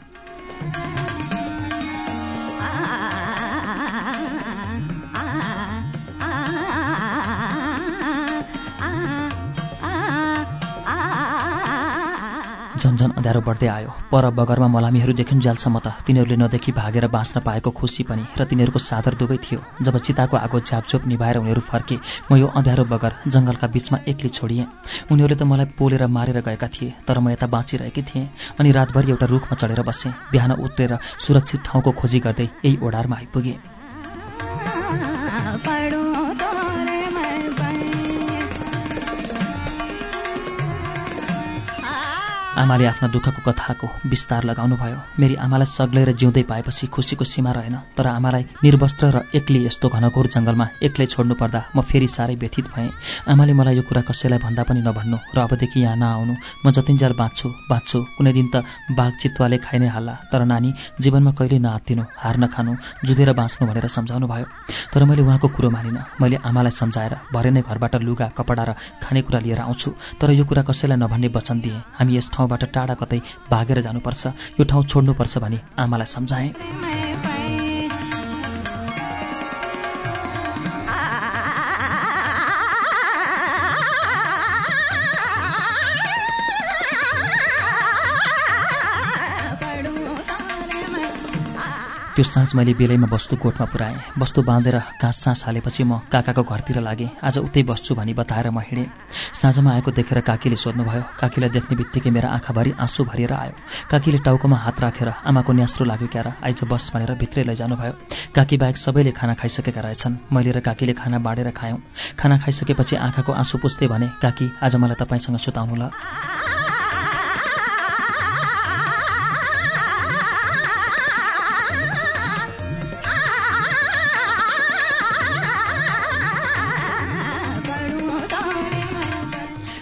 झन्झन अँध्यारो बढ्दै आयो। पर बगरमा मलामीहरू देखिन् ज्यालसम्म त तिनीहरूले नदेखि भागेर बाँच्न पाएको खुसी पनि र तिनीहरूको सादर दुवै थियो। जब चिताको आगो झ्यापझोप निभाएर उनीहरू फर्के म यो अँध्यारो बगर जङ्गलका बीचमा एक्लै छोडिएँ। उनीहरूले त मलाई पोलेर मारेर गएका थिए तर म यता बाँचिरहेकी थिएँ अनि रातभरि एउटा रुखमा चढेर बसेँ। बिहान उत्रेर सुरक्षित ठाउँको खोजी गर्दै यही ओडारमा आइपुगेँ। आमाले आफ्ना दुःखको कथाको विस्तार लगाउनुभयो। मेरी आमालाई सग्लेर जिउँदै पाएपछि खुसीको सीमा रहेन तर आमालाई निर्वस्त्र र एक्लै यस्तो घनघोर जङ्गलमा एक्लै छोड्नु पर्दा म फेरि साह्रै व्यथित भएँ। आमाले मलाई यो कुरा कसैलाई भन्दा पनि नभन्नु र अबदेखि यहाँ नआउनु। म जतिन्जेल बाँच्छु बाँच्छु। कुनै दिन त बाघ चितुवाले खाइ नै हाल्ला तर नानी जीवनमा कहिल्यै नआत्तिनु हार नखानु जुधेर बाँच्नु भनेर सम्झाउनु भयो तर मैले उहाँको कुरो मानिनँ। मैले आमालाई सम्झाएर भरे नै घरबाट लुगा कपडा र खानेकुरा लिएर आउँछु तर यो कुरा कसैलाई नभन्ने वचन दिएँ। हामी यस ठाउँबाट टाढा कतै भागेर जानुपर्छ यो ठाउँ छोड्नुपर्छ भनी आमालाई सम्झाएँ। त्यो साँझ मैले बेलैमा वस्तु कोठमा पुऱ्याएँ। वस्तु बाँधेर घाँस साँस हालेपछि म काकाको घरतिर लागेँ। आज उतै बस्छु भनी बताएर म हिँडेँ। साँझमा आएको देखेर काकीले सोध्नुभयो काकीलाई देख्ने बित्तिकै मेरा आँखाभरि आँसु भरिएर आयो। काकीले टाउकोमा हात राखेर आमाको न्यास्रो लाग्यो क्यार आइज बस भनेर भित्रै लैजानुभयो। काकी बाहेक सबैले खाना खाइसकेका रहेछन्। मैले र काकीले खाना बाँडेर खायौँ। खाना खाइसकेपछि आँखाको आँसु पुस्दै भने काकी आज मलाई तपाईँसँग सुताउनु ल।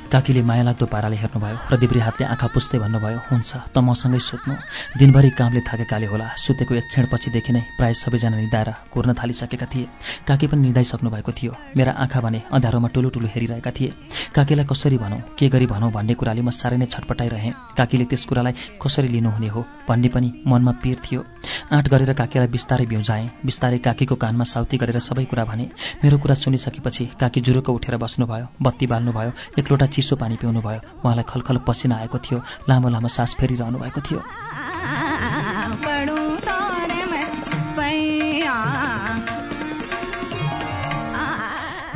काकीले मायालाग्दो पाराले हेर्नुभयो र देब्री हातले आँखा पुस्दै भन्नुभयो हुन्छ त मसँगै सुत्नु। दिनभरि कामले थाकेकाले होला। सुतेको एक क्षणपछिदेखि नै प्रायः सबैजना निधाएर कुर्न थालिसकेका थिए। काकी पनि निधाइसक्नु भएको थियो। मेरा आँखा भने अँध्यारोमा टुलु टुलु हेरिरहेका थिए। काकीलाई कसरी भनौँ के गरी भनौँ भन्ने कुराले म साह्रै नै छटपटाइरहेँ। काकीले त्यस कुरालाई कसरी लिनुहुने हो भन्ने पनि मनमा पिर थियो। आँट गरेर काकीलाई बिस्तारै बिउजाएँ। बिस्तारै काकीको कानमा साउती गरेर सबै कुरा भने मेरो कुरा सुनिसकेपछि काकी जुरुको उठेर बस्नुभयो बत्ती बाल्नुभयो एक लोटा चिसो पानी पिउनुभयो। उहाँलाई खलखल पसिना आएको थियो लामो लामो सास फेरिरहनु भएको थियो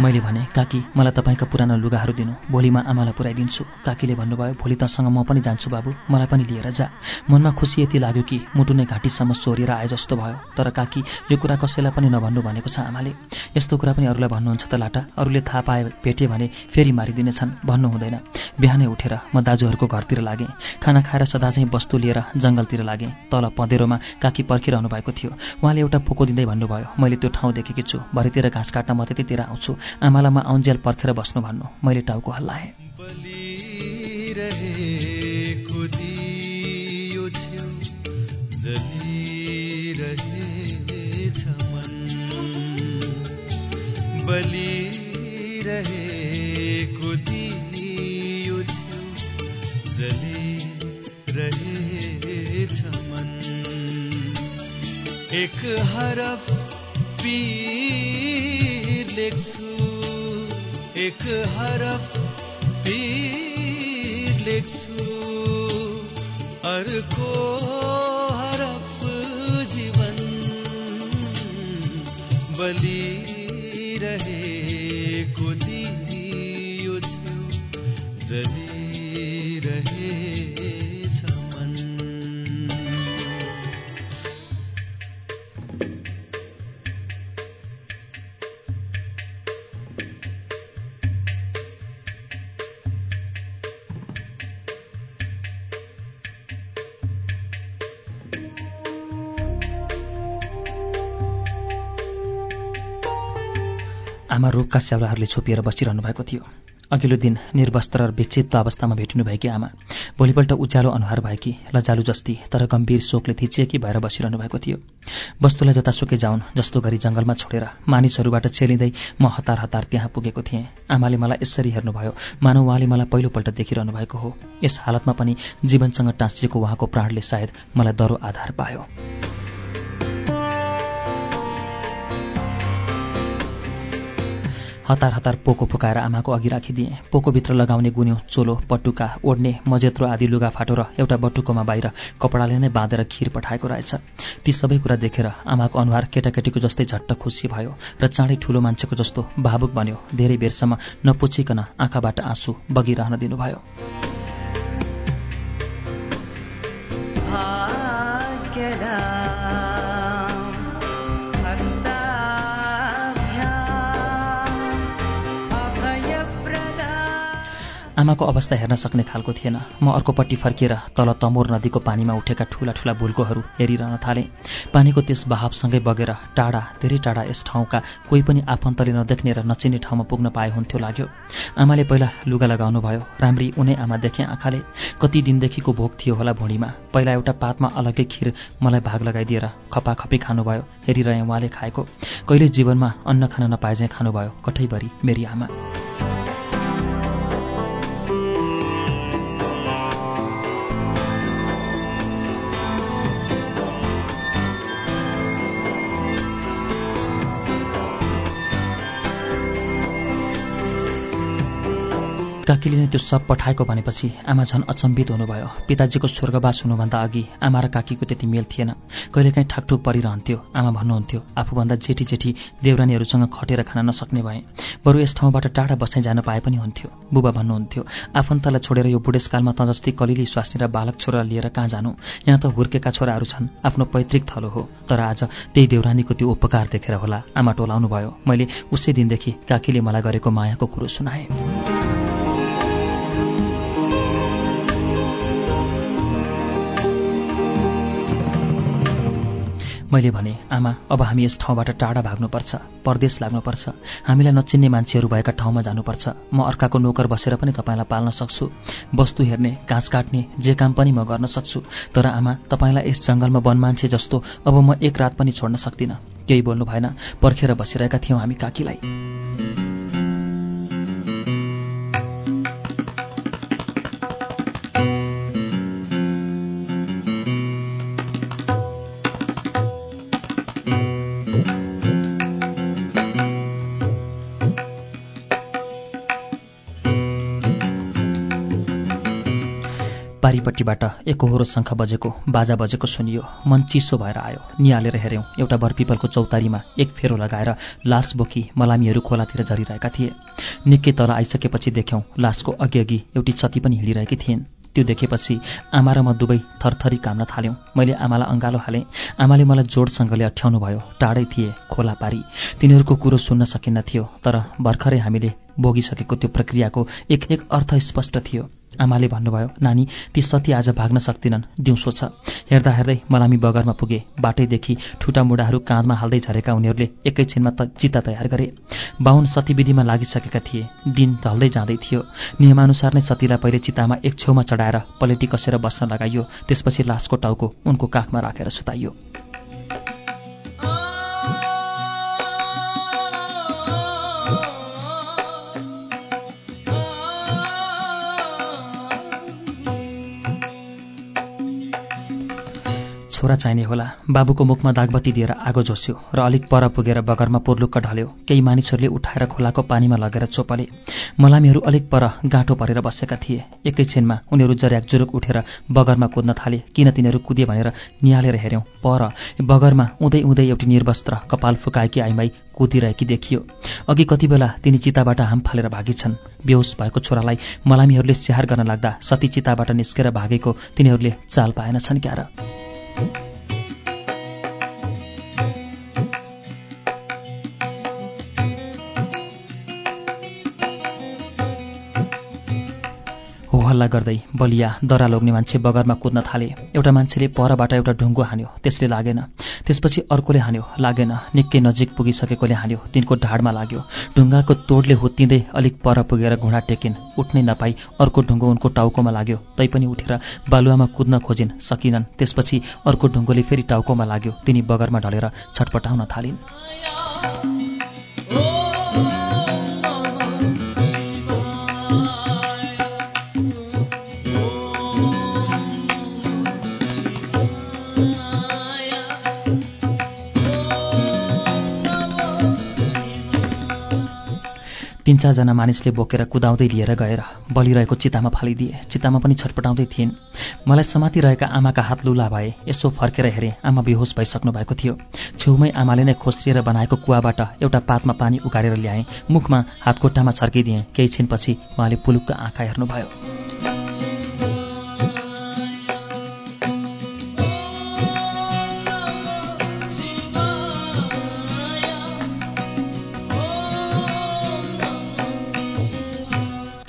मैले भने काकी मलाई तपाईँका पुरानो लुगाहरू दिनु। भोलि म आमालाई पुऱ्याइदिन्छु। काकीले भन्नुभयो भोलि तसँग म पनि जान्छु बाबु। मलाई पनि लिएर जा। मनमा खुसी यति लाग्यो कि मुटु नै घाँटीसम्म सोरिएर आए जस्तो भयो। तर काकी यो कुरा कसैलाई पनि नभन्नु भनेको छ आमाले। यस्तो कुरा पनि अरूलाई भन्नुहुन्छ त लाटा। अरूले थाहा पाए भेटे भने फेरि मारिदिनेछन्। भन्नु हुँदैन। बिहानै उठेर म दाजुहरूको घरतिर लागेँ। खाना खाएर सदा चाहिँ वस्तु लिएर जङ्गलतिर लागेँ। तल पँधेरोमा काकी पर्खिरहनु भएको थियो। उहाँले एउटा पोको दिँदै भन्नुभयो मैले त्यो ठाउँ देखेकी छु। भरेतिर घाँस काट्न म त्यतितिर आउँछु। आमालामा आउन्जेल पर्खेर बस्नु भन्नु। मैले टाउको हल्लाएँ। एक हरफ पीर लेख्छु। एक हरफ पीर लेख्छु अर्को हरफ जीवन बलिरहेको दियो छु जलिरहेछ आमा रोगका स्याउलाहरूले छोपिएर बसिरहनु भएको थियो। अघिल्लो दिन निर्वस्त्र र विक्षिप्त अवस्थामा भेटिनु भएकी आमा भोलिपल्ट उज्यालो अनुहार भएकी लजालु जस्ती तर गम्भीर शोकले थिचिएकी भएर बसिरहनु भएको थियो। वस्तुलाई जतासुकै जाउन् जस्तो गरी जङ्गलमा छोडेर मानिसहरूबाट चेलिँदै म हतार हतार त्यहाँ पुगेको थिएँ। आमाले मलाई यसरी हेर्नुभयो मानव उहाँले मलाई पहिलोपल्ट देखिरहनु भएको हो। यस हालतमा पनि जीवनसँग टाँसिएको उहाँको प्राणले सायद मलाई दरो आधार पायो। हतार हतार पोको फुकाएर आमाको अघि राखिदिएँ। पोकोभित्र लगाउने गुन्यौ चोलो पटुका ओड्ने मजेत्रो आदि लुगा फाटो र एउटा बटुकोमा बाहिर कपडाले नै बाँधेर खिर पठाएको रहेछ। ती सबै कुरा देखेर आमाको अनुहार केटाकेटीको जस्तै झट्ट खुसी भयो र चाँडै ठुलो मान्छेको जस्तो भावुक बन्यो। धेरै बेरसम्म नपुछिकन आँखाबाट आँसु बगिरहन दिनुभयो। आमाको अवस्था हेर्न सक्ने खालको थिएन। म अर्कोपट्टि फर्किएर तल तमोर नदीको पानीमा उठेका ठूला ठूला भुल्कोहरू हेरिरहन थालेँ। पानीको त्यस बहावसँगै बगेर टाढा धेरै टाढा यस ठाउँका कोही पनि आफन्तले नदेख्ने र नचिन्ने ठाउँमा पुग्न पाए हुन्थ्यो लाग्यो। आमाले पहिला लुगा लगाउनु भयो राम्री उनै आमा देखेँ आँखाले कति दिनदेखिको भोक थियो होला भुँडीमा। पहिला एउटा पातमा अलग्गै खिर मलाई भाग लगाइदिएर खपाखपी खानुभयो हेरिरहेँ उहाँले खाएको। कहिले जीवनमा अन्न खान नपाए चाहिँ खानुभयो कठैभरि मेरी आमा। काकीले नै त्यो सब पठाएको भनेपछि आमा झन् अचम्बित हुनुभयो। पिताजीको स्वर्गवास हुनुभन्दा अघि आमा र काकीको त्यति मेल थिएन। कहिलेकाहीँ ठाकठुक परिरहन्थ्यो। आमा भन्नुहुन्थ्यो आफूभन्दा जेठी जेठी देवरानीहरूसँग खटेर खान नसक्ने भए बरु यस ठाउँबाट टाढा बसाइ जान पाए पनि हुन्थ्यो। बुबा भन्नुहुन्थ्यो आफन्तलाई छोडेर यो बुढेसकालमा त जस्तै कलिली स्वास्नी र बालक छोरा लिएर कहाँ जानु? यहाँ त हुर्केका छोराहरू छन् आफ्नो पैतृक थलो हो। तर आज त्यही देवरानीको त्यो उपकार देखेर होला। आमा टोलाउनु भयो मैले उसै दिनदेखि काकीले मलाई गरेको मायाको कुरो सुनाएँ। मैले भने आमा अब हामी यस ठाउँबाट टाढा भाग्नुपर्छ परदेश लाग्नुपर्छ। हामीलाई नचिन्ने मान्छेहरू भएका ठाउँमा जानुपर्छ। म अर्काको नोकर बसेर पनि तपाईँलाई पाल्न सक्छु। वस्तु हेर्ने घाँस काट्ने जे काम पनि म गर्न सक्छु। तर आमा तपाईँलाई यस जङ्गलमा वनमान्छे जस्तो अब म एक रात पनि छोड्न सक्दिनँ। केही बोल्नु भएन पर्खेर बसिरहेका थियौँ हामी काकीलाई। पारिपट्टिबाट एकहोरो शङ्ख बजेको बाजा बजेको सुनियो। मन चिसो भएर आयो। निहालेर हेऱ्यौँ एउटा बरपिपलको चौतारीमा एक फेरो लगाएर लास बोकी मलामीहरू खोलातिर झरिरहेका थिए। निकै तल आइसकेपछि देख्यौँ लासको अघि एउटी सती पनि हिँडिरहेकी थिइन्। त्यो देखेपछि आमा र म दुवै थरथरी काम्न थाल्यौँ। मैले आमालाई अँगालो हालेँ। आमाले मलाई जोडसँगले अठ्याउनु भयो टाढै थिए खोला पारी। तिनीहरूको कुरो सुन्न सकिन्न थियो तर भर्खरै हामीले भोगिसकेको त्यो प्रक्रियाको एक एक अर्थ स्पष्ट थियो। आमाले भन्नुभयो नानी ती सती आज भाग्न सक्दिनन् दिउँसो छ। हेर्दा हेर्दै मलामी बगरमा पुगे। बाटैदेखि ठुटामुढाहरू काँधमा हाल्दै झरेका उनीहरूले एकैछिनमा त चिता तयार गरे। बाहुन सतीविधिमा लागिसकेका थिए। दिन ढल्दै जाँदै थियो। नियमानुसार नै सतीलाई पहिले चितामा एक छेउमा चढाएर पलेटी कसेर बस्न लगाइयो। त्यसपछि लासको टाउको उनको काखमा राखेर सुताइयो। छोरा चाहिने होला। बाबुको मुखमा दागबत्ती दिएर आगो झोस्यो र अलिक पर पुगेर बगरमा पुर्लुक्क ढल्यो। केही मानिसहरूले उठाएर खोलाको पानीमा लगेर चोपले। मलामीहरू अलिक पर गाँठो परेर बसेका थिए। एकैछिनमा उनीहरू जर्याक जुरुक उठेर बगरमा कुद्न थाले। किन तिनीहरू कुदे भनेर निहालेर हेऱ्यौँ। पर बगरमा उदै उदै एउटी निर्वस्त्र कपाल फुकाएकी आइमाई कुदिरहेकी देखियो। अघि कति बेला तिनी चिताबाट हाम फालेर भागेछन्। बेहोस भएको छोरालाई मलामीहरूले स्याहार गर्न लाग्दा सती चिताबाट निस्केर भागेको तिनीहरूले चाल पाएनछन् क्यार। हल्ला गर्दै बलिया दरा लोग्ने मान्छे बगरमा कुद्न थाले। एउटा मान्छेले परबाट एउटा ढुङ्गो हान्यो त्यसले लागेन। त्यसपछि अर्कोले हान्यो। लागेन। निकै नजिक पुगिसकेकोले हान्यो। तिनको ढाडमा लाग्यो। ढुङ्गाको तोडले हुत्तिँदै अलिक पर पुगेर घुँडा टेकिन्। उठ्नै नपाई। अर्को ढुङ्गो उनको टाउकोमा लाग्यो। तैपनि उठेर बालुवामा कुद्न खोजिन्। सकिनन्। त्यसपछि अर्को ढुङ्गोले फेरि टाउकोमा लाग्यो। तिनी बगरमा ढलेर छटपटाउन थालिन्। तिन चारजना मानिसले बोकेर कुदाउँदै लिएर गएर बलिरहेको चितामा फालिदिए। चितामा पनि छटपटाउँदै थिइन्। मलाई समातिरहेका आमाका हात लुला भए यसो फर्केर हेरेँ आमा बेहोस भइसक्नु भएको थियो। छेउमै आमाले नै खोस्रिएर बनाएको कुवाबाट एउटा पातमा पानी उकालेर ल्याएँ। मुखमा हातखुट्टामा छर्किदिएँ। केही छिनपछि उहाँले पुलुक्क आँखा हेर्नुभयो।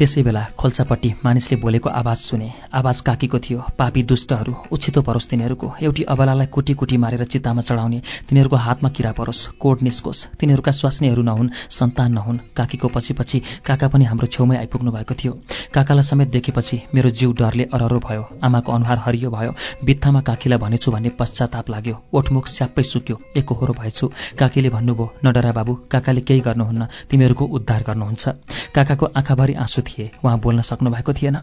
त्यसै बेला खोल्सापट्टि मानिसले बोलेको आवाज सुने। आवाज काकीको थियो। पापी दुष्टहरू उछितो परोस् तिनीहरूको। एउटी अबलालाई कुटी कुटी मारेर चितामा चढाउने। तिनीहरूको हातमा किरा परोस्। कोड निस्कोस्। तिनीहरूका स्वास्नीहरू नहुन् सन्तान नहुन्। काकीको पछि पछि काका पनि हाम्रो छेउमै आइपुग्नु भएको थियो। काकालाई समेत देखेपछि मेरो जिउ डरले अररो भयो। आमाको अनुहार हरियो भयो। बित्थामा काकीलाई भनेछु भन्ने पश्चाताप लाग्यो। ओठमुख स्याप्पै सुक्यो। एकहोरो भएछु। काकीले भन्नुभयो नडरा बाबु काकाले केही गर्नुहुन्न। तिमीहरूको उद्धार गर्नुहुन्छ। काकाको आँखाभरि आँसु थिए उहाँ बोल्न सक्नु भएको थिएन।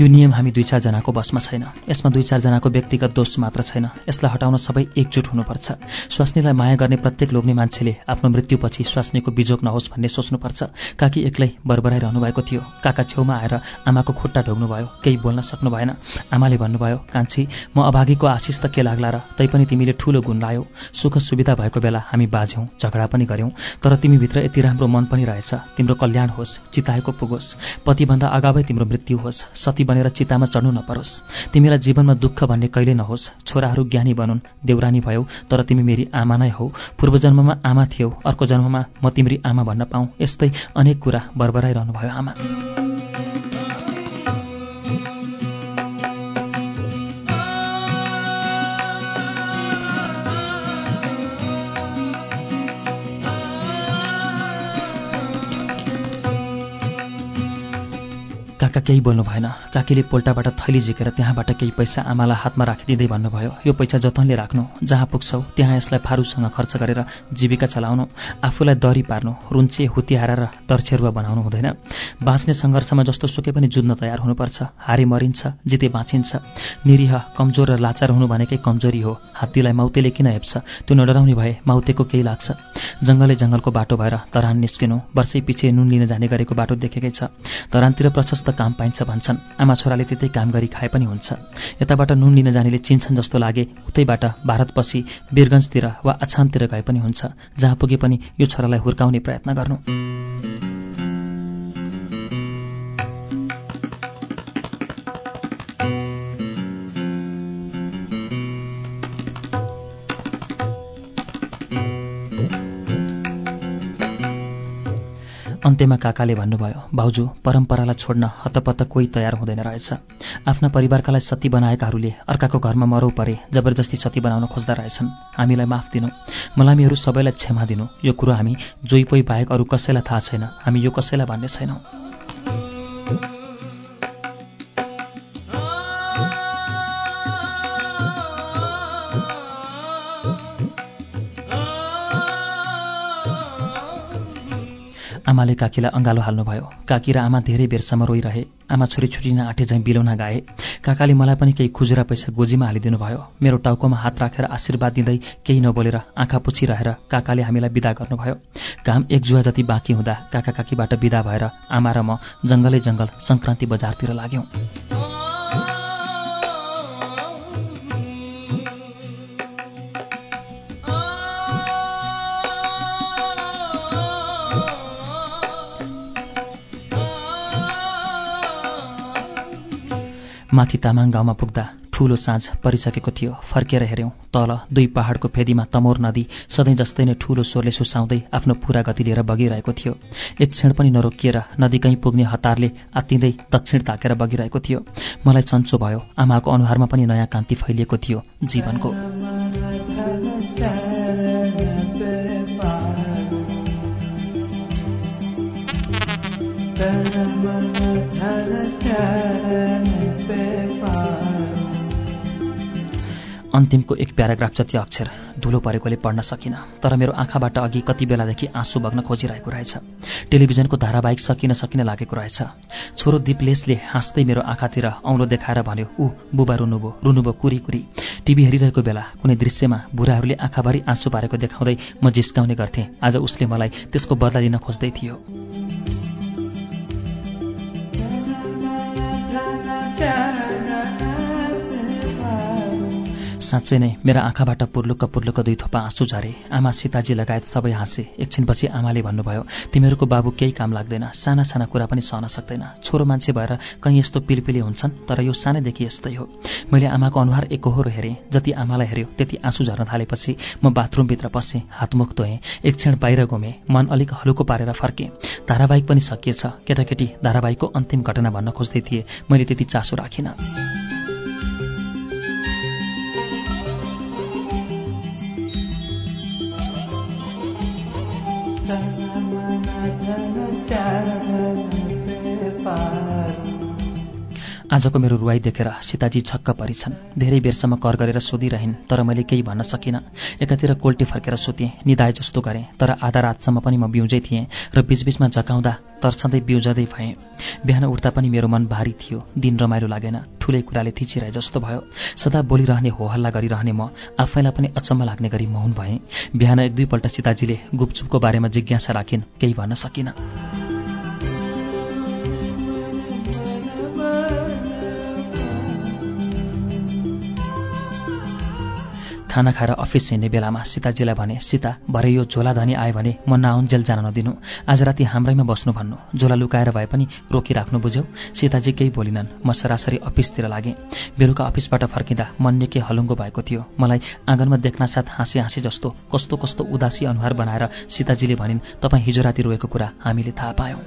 यो नियम हामी दुई चारजनाको बसमा छैन। यसमा दुई चारजनाको व्यक्तिगत दोष मात्र छैन। यसलाई हटाउन सबै एकजुट हुनुपर्छ। स्वास्नीलाई माया गर्ने प्रत्येक लोग्ने मान्छेले आफ्नो मृत्युपछि स्वास्नीको बिजोग नहोस् भन्ने सोच्नुपर्छ। काकी एक्लै बरबराइरहनु भएको थियो। काका छेउमा आएर आमाको खुट्टा ढोग्नुभयो। केही बोल्न सक्नु भएन आमाले भन्नुभयो कान्छी म अभागीको आशिष त के लाग्ला र? तैपनि तिमीले ठूलो गुण लायौ। सुख सुविधा भएको बेला हामी बाझ्यौँ झगडा पनि गऱ्यौँ। तर तिमीभित्र यति राम्रो मन पनि रहेछ। तिम्रो कल्याण होस् चिताएको पुगोस्। पतिभन्दा अगावै तिम्रो मृत्यु होस्। सती बनेर चितामा चढ्नु नपरोस्। तिमीलाई जीवनमा दुःख भन्ने कहिले नहोस्। छोराहरू ज्ञानी बनुन् देउरानी भयौ तर तिमी मेरी आमा नै हौ। पूर्व जन्ममा आमा थियौ अर्को जन्ममा म तिम्री आमा भन्न पाऊँ। यस्तै अनेक कुरा बरबराइरहनु भयो आमा। काका केही बोल्नु भएन। काकीले पोल्टाबाट थैली झिकेर त्यहाँबाट केही पैसा आमालाई हातमा राखिदिँदै भन्नुभयो यो पैसा जतनले राख्नु जहाँ पुग्छौ त्यहाँ यसलाई फारूसँग खर्च गरेर जीविका चलाउनु आफूलाई दरी पार्नु रुन्चे हुतिहारा र डरछेरुवा बनाउनु हुँदैन। बाँच्ने सङ्घर्षमा जस्तो सुके पनि जुझ्न तयार हुनुपर्छ। हारे मरिन्छ जिते बाँचिन्छ। निरीह कमजोर र लाचार हुनु भनेकै कमजोरी हो। हात्तीलाई माउतेले किन हेप्छ? त्यो नडराउने भए माउतेको केही लाग्छ। जङ्गलै जङ्गलको बाटो भएर तरान निस्किनु वर्षै पछि नुन लिन जाने गरेको बाटो देखेकै छ। तरानतिर प्रशस्त काम पाइन्छ भन्छन्। आमा छोराले त्यतै काम गरी खाए पनि हुन्छ। यताबाट नुन लिन जानेले चिन्छन् जस्तो लागे उतैबाट भारत पछि वीरगन्जतिर वा अछामतिर गए पनि हुन्छ। जहाँ पुगे पनि यो छोरालाई हुर्काउने प्रयत्न गर्नु। अन्त्यमा काकाले भन्नुभयो भाउजू परम्परालाई छोड्न हतपत्त कोही तयार हुँदैन रहेछ। आफ्ना परिवारकालाई सती बनाएकाहरूले अर्काको घरमा मरौ परे जबरजस्ती सती बनाउन खोज्दा रहेछन्। हामीलाई माफ दिनु। मलामीहरू सबैलाई क्षमा दिनु। यो कुरो हामी जोइपोइ बाहेक अरू कसैलाई थाहा छैन। हामी यो कसैलाई भन्ने छैनौँ। आमाले काकीलाई अँगालो हाल्नुभयो। काकी र आमा धेरै बेरसम्म रोइरहे। आमा छोरी छुटिन आँटे झैँ बिलौना गाए। काकाले मलाई पनि केही खुजुरा पैसा गोजीमा हालिदिनु भयो मेरो टाउकोमा हात राखेर आशीर्वाद दिँदै केही नबोलेर आँखा पुछिरहेर काकाले हामीलाई विदा गर्नुभयो। घाम एक जुवा जति बाँकी हुँदा काका काकीबाट विदा भएर आमा र म जङ्गलै जङ्गल सङ्क्रान्ति बजारतिर लाग्यौँ। माथि तामाङ गाउँमा पुग्दा ठूलो साँझ परिसकेको थियो। फर्केर हेऱ्यौँ तल दुई पहाडको फेदीमा तमोर नदी सधैँ जस्तै नै ठूलो स्वरले सुसाउँदै आफ्नो पूरा गति लिएर बगिरहेको थियो। एक क्षण पनि नरोकिएर नदी कहीँ पुग्ने हतारले आत्तिँदै दक्षिण ताकेर बगिरहेको थियो। मलाई चन्चो भयो आमाको अनुहारमा पनि नयाँ कान्ति फैलिएको थियो जीवनको। अन्तिमको एक प्याराग्राफ जति अक्षर धुलो परेकोले पढ्न सकिनँ तर मेरो आँखाबाट अघि कति बेलादेखि आँसु बग्न खोजिरहेको रहेछ। टेलिभिजनको धारावाहिक सकिन सकिन लागेको रहेछ। छोरो दिपलेसले हाँस्दै मेरो आँखातिर औँलो देखाएर भन्यो ऊ बुबा रुनुभयो रुनुभयो कुरी कुरी। टिभी हेरिरहेको बेला कुनै दृश्यमा बुढाहरूले आँखाभरि आँसु पारेको देखाउँदै म जिस्काउने गर्थेँ। आज उसले मलाई त्यसको बदला लिन खोज्दै थियो। साँच्चै नै मेरा आँखाबाट पुर्लुक्क पुर्लुक्क दुई थोपा आँसु झरे। आमा सीताजी लगायत सबै हाँसे। एकछिनपछि आमाले भन्नुभयो तिमीहरूको बाबु केही काम लाग्दैन। साना साना कुरा पनि सहन सक्दैन। छोरो मान्छे भएर कहीँ यस्तो पिलपिली हुन्छन् तर यो सानैदेखि यस्तै हो। मैले आमाको अनुहार एकहोरो हेरेँ। जति आमालाई हेऱ्यो त्यति आँसु झर्न थालेपछि म बाथरुमभित्र पसेँ हातमुख धोएँ एक क्षण बाहिर घुमेँ मन अलिक हलुको पारेर फर्केँ। धारावाहिक पनि सकिएछ। केटाकेटी धारावाहिकको अन्तिम घटना भन्न खोज्दै थिए। मैले त्यति चासो राखिनँ। ತನ ಮನ ತನ ಚಾರನ ಪಾರು आजको मेरो रुवाई देखेर सीताजी छक्क परिछन्। धेरै बेरसम्म कर गरेर सोधिरहन् तर मैले केही भन्न सकिनँ। एकातिर कोल्टी फर्केर सुतेँ निदाए जस्तो गरेँ तर आधा रातसम्म पनि म बिउजै थिएँ र बिचबिचमा जकाउँदा तर्सँदै बिउजँदै भएँ। बिहान उठ्दा पनि मेरो मन भारी थियो दिन रमाइलो लागेन ठुलै कुराले थिचिरहे जस्तो भयो। सदा बोलिरहने होहल्ला गरिरहने म आफैलाई पनि अचम्म लाग्ने गरी मौन भएँ। बिहान एक दुईपल्ट सीताजीले गुपचुपको बारेमा जिज्ञासा राखिन् केही भन्न सकिनँ। खाना खाएर अफिस हिँड्ने बेलामा सीताजीलाई भने सीता भरे यो झोला धनी आयो भने म नआउन्जेल जान नदिनु। आज राति हाम्रैमा बस्नु भन्नु। झोला लुकाएर भए पनि रोकिराख्नु बुझ्यौ सीताजी केही बोलिनन्। म सरासरी अफिसतिर लागेँ। बेलुका अफिसबाट फर्किँदा मन निकै हलुङ्गो भएको थियो। मलाई आँगनमा देख्नासाथ हाँसी हाँसी जस्तो कस्तो कस्तो उदासी अनुहार बनाएर सीताजीले भनिन् तपाईँ हिजो राति रोएको कुरा हामीले थाहा पायौँ।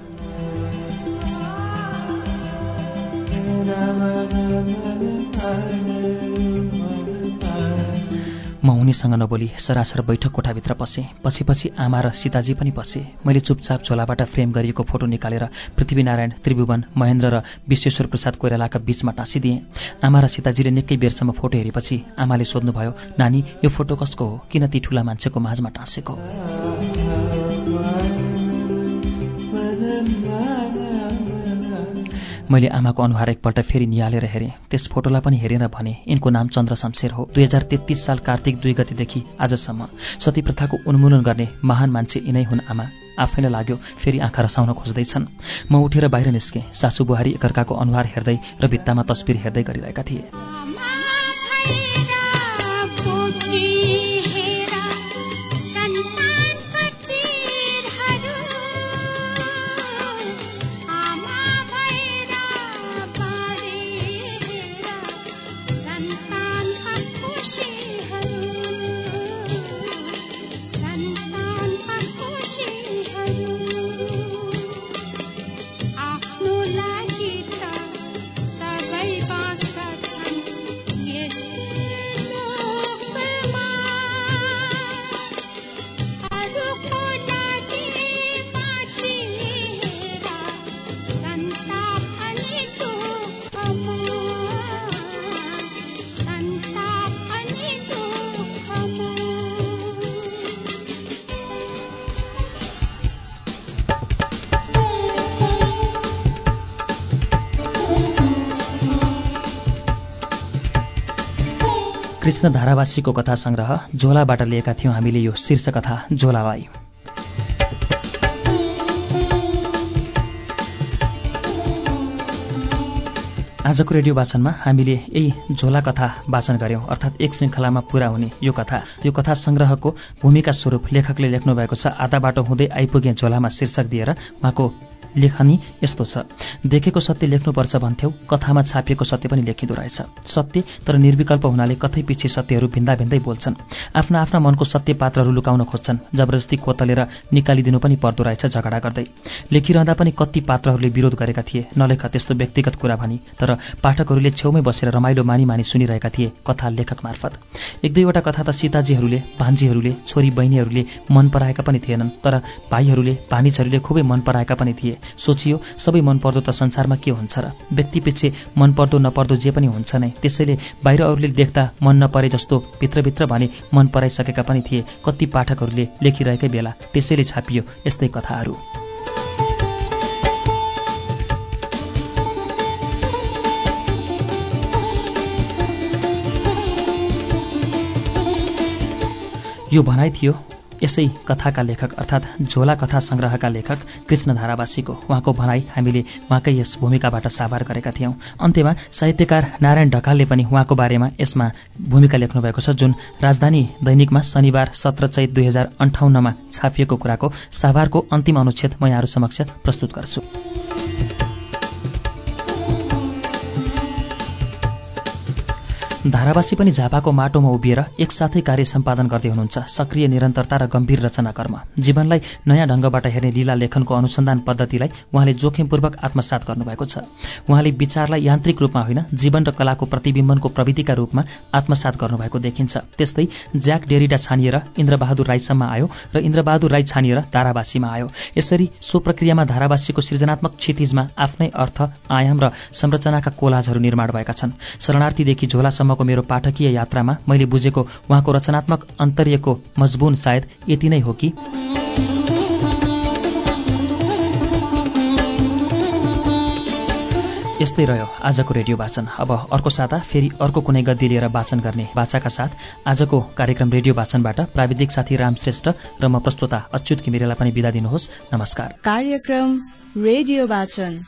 म उनीसँग नबोली सरासर बैठक कोठाभित्र पसेँ। पछि पछि आमा र सीताजी पनि पसे। मैले चुपचाप झोलाबाट फ्रेम गरिएको फोटो निकालेर पृथ्वीनारायण त्रिभुवन महेन्द्र र विश्वेश्वर प्रसाद कोइरालाका बीचमा टाँसिदिएँ। आमा र सीताजीले निकै बेरसम्म फोटो हेरेपछि आमाले सोध्नुभयो नानी यो फोटो कसको हो? किन ती ठुला मान्छेको माझमा टाँसेको? मैले आमाको अनुहार एकपल्ट फेरि निहालेर हेरेँ। त्यस फोटोलाई पनि हेरेर भने यिनको नाम चन्द्र शमशेर हो। दुई हजार तेत्तिस साल कार्तिक दुई गतिदेखि आजसम्म सती प्रथाको उन्मूलन गर्ने महान मान्छे यिनै हुन् आमा। आफैलाई लाग्यो फेरि आँखा रसाउन खोज्दैछन्। म उठेर बाहिर निस्केँ। सासु बुहारी एकअर्काको अनुहार हेर्दै र भित्तामा तस्बिर हेर्दै गरिरहेका थिए। कृष्ण धारावासीको कथा सङ्ग्रह झोलाबाट लिएका थियौँ हामीले यो शीर्ष कथा झोलालाई। आजको रेडियो वाचनमा हामीले यही झोला कथा वाचन गऱ्यौँ अर्थात् एक श्रृङ्खलामा पुरा हुने यो कथा। यो कथा सङ्ग्रहको भूमिका स्वरूप लेखकले लेख्नु भएको छ। आधा बाटो हुँदै आइपुगे झोलामा शीर्षक दिएर उहाँको लेखनी यस्तो छ। देखेको सत्य लेख्नुपर्छ भन्थ्यौ कथामा छापिएको सत्य पनि लेखिँदो रहेछ। सत्य तर निर्विकल्प हुनाले कतै पछि सत्यहरू भिन्दा भिन्दै बोल्छन्। आफ्ना आफ्ना मनको सत्य पात्रहरू लुकाउन खोज्छन् जबरजस्ती कोतलेर निकालिदिनु पनि पर्दो रहेछ झगडा गर्दै। लेखिरहँदा पनि कति पात्रहरूले विरोध गरेका थिए नलेख त्यस्तो व्यक्तिगत कुरा भनी तर पाठकहरूले छेउमै बसेर रमाइलो मानी मानी सुनिरहेका थिए कथा लेखक मार्फत। एक दुईवटा कथा त सीताजीहरूले भान्जीहरूले छोरी बहिनीहरूले मन पराएका पनि थिएनन् तर भाइहरूले भानिजहरूले खुबै मन पराएका पनि थिए। सोचियो सबै मनपर्दो त संसारमा के हुन्छ र? व्यक्तिपिच्छे मनपर्दो नपर्दो जे पनि हुन्छ नै। त्यसैले बाहिर अरूले देख्दा मन नपरे जस्तो भित्रभित्र भने मन पराइसकेका पनि थिए कति पाठकहरूले लेखिरहेकै बेला। त्यसैले छापियो यस्तै कथाहरू। यो भनाइ थियो यसै कथाका लेखक अर्थात् झोला कथा सङ्ग्रहका लेखक कृष्ण धारावासीको उहाँको भनाई हामीले उहाँकै यस भूमिकाबाट साभार गरेका थियौँ। अन्त्यमा साहित्यकार नारायण ढकालले पनि उहाँको बारेमा यसमा भूमिका लेख्नुभएको छ जुन राजधानी दैनिकमा शनिबार सत्र चैत दुई हजार अन्ठाउन्नमा छापिएको कुराको साभारको अन्तिम अनुच्छेद म यहाँहरू समक्ष प्रस्तुत गर्छु। धारावासी पनि झापाको माटोमा उभिएर एकसाथै कार्य सम्पादन गर्दै हुनुहुन्छ। सक्रिय निरन्तरता र गम्भीर रचना कर्म जीवनलाई नयाँ ढङ्गबाट हेर्ने लीला लेखनको अनुसन्धान पद्धतिलाई उहाँले जोखिमपूर्वक आत्मसात गर्नुभएको छ। उहाँले विचारलाई यान्त्रिक रूपमा होइन जीवन र कलाको प्रतिबिम्बनको प्रविधिका रूपमा आत्मसात गर्नुभएको देखिन्छ। त्यस्तै ज्याक डेरिडा छानिएर इन्द्रबहादुर राईसम्म आयो र इन्द्रबहादुर राई छानिएर धारावासीमा आयो। यसरी सो प्रक्रियामा धारावासीको सृजनात्मक क्षितिजमा आफ्नै अर्थ आयाम र संरचनाका कोलाजहरू निर्माण भएका छन्। शरणार्थीदेखि झोलासम्म सम्मको मेरो पाठकीय यात्रामा मैले बुझेको उहाँको रचनात्मक अन्तर्यको मजबुन सायद यति नै हो कि? यस्तै रह्यो आजको रेडियो वाचन। अब अर्को साता फेरि अर्को कुनै गद्दी लिएर वाचन गर्ने बाचाका साथ आजको कार्यक्रम रेडियो वाचनबाट प्राविधिक साथी राम श्रेष्ठ र म प्रस्तोता अच्युत घिमिरेलाई पनि बिदा दिनुहोस्। नमस्कार। कार्यक्रम रेडियो वाचन।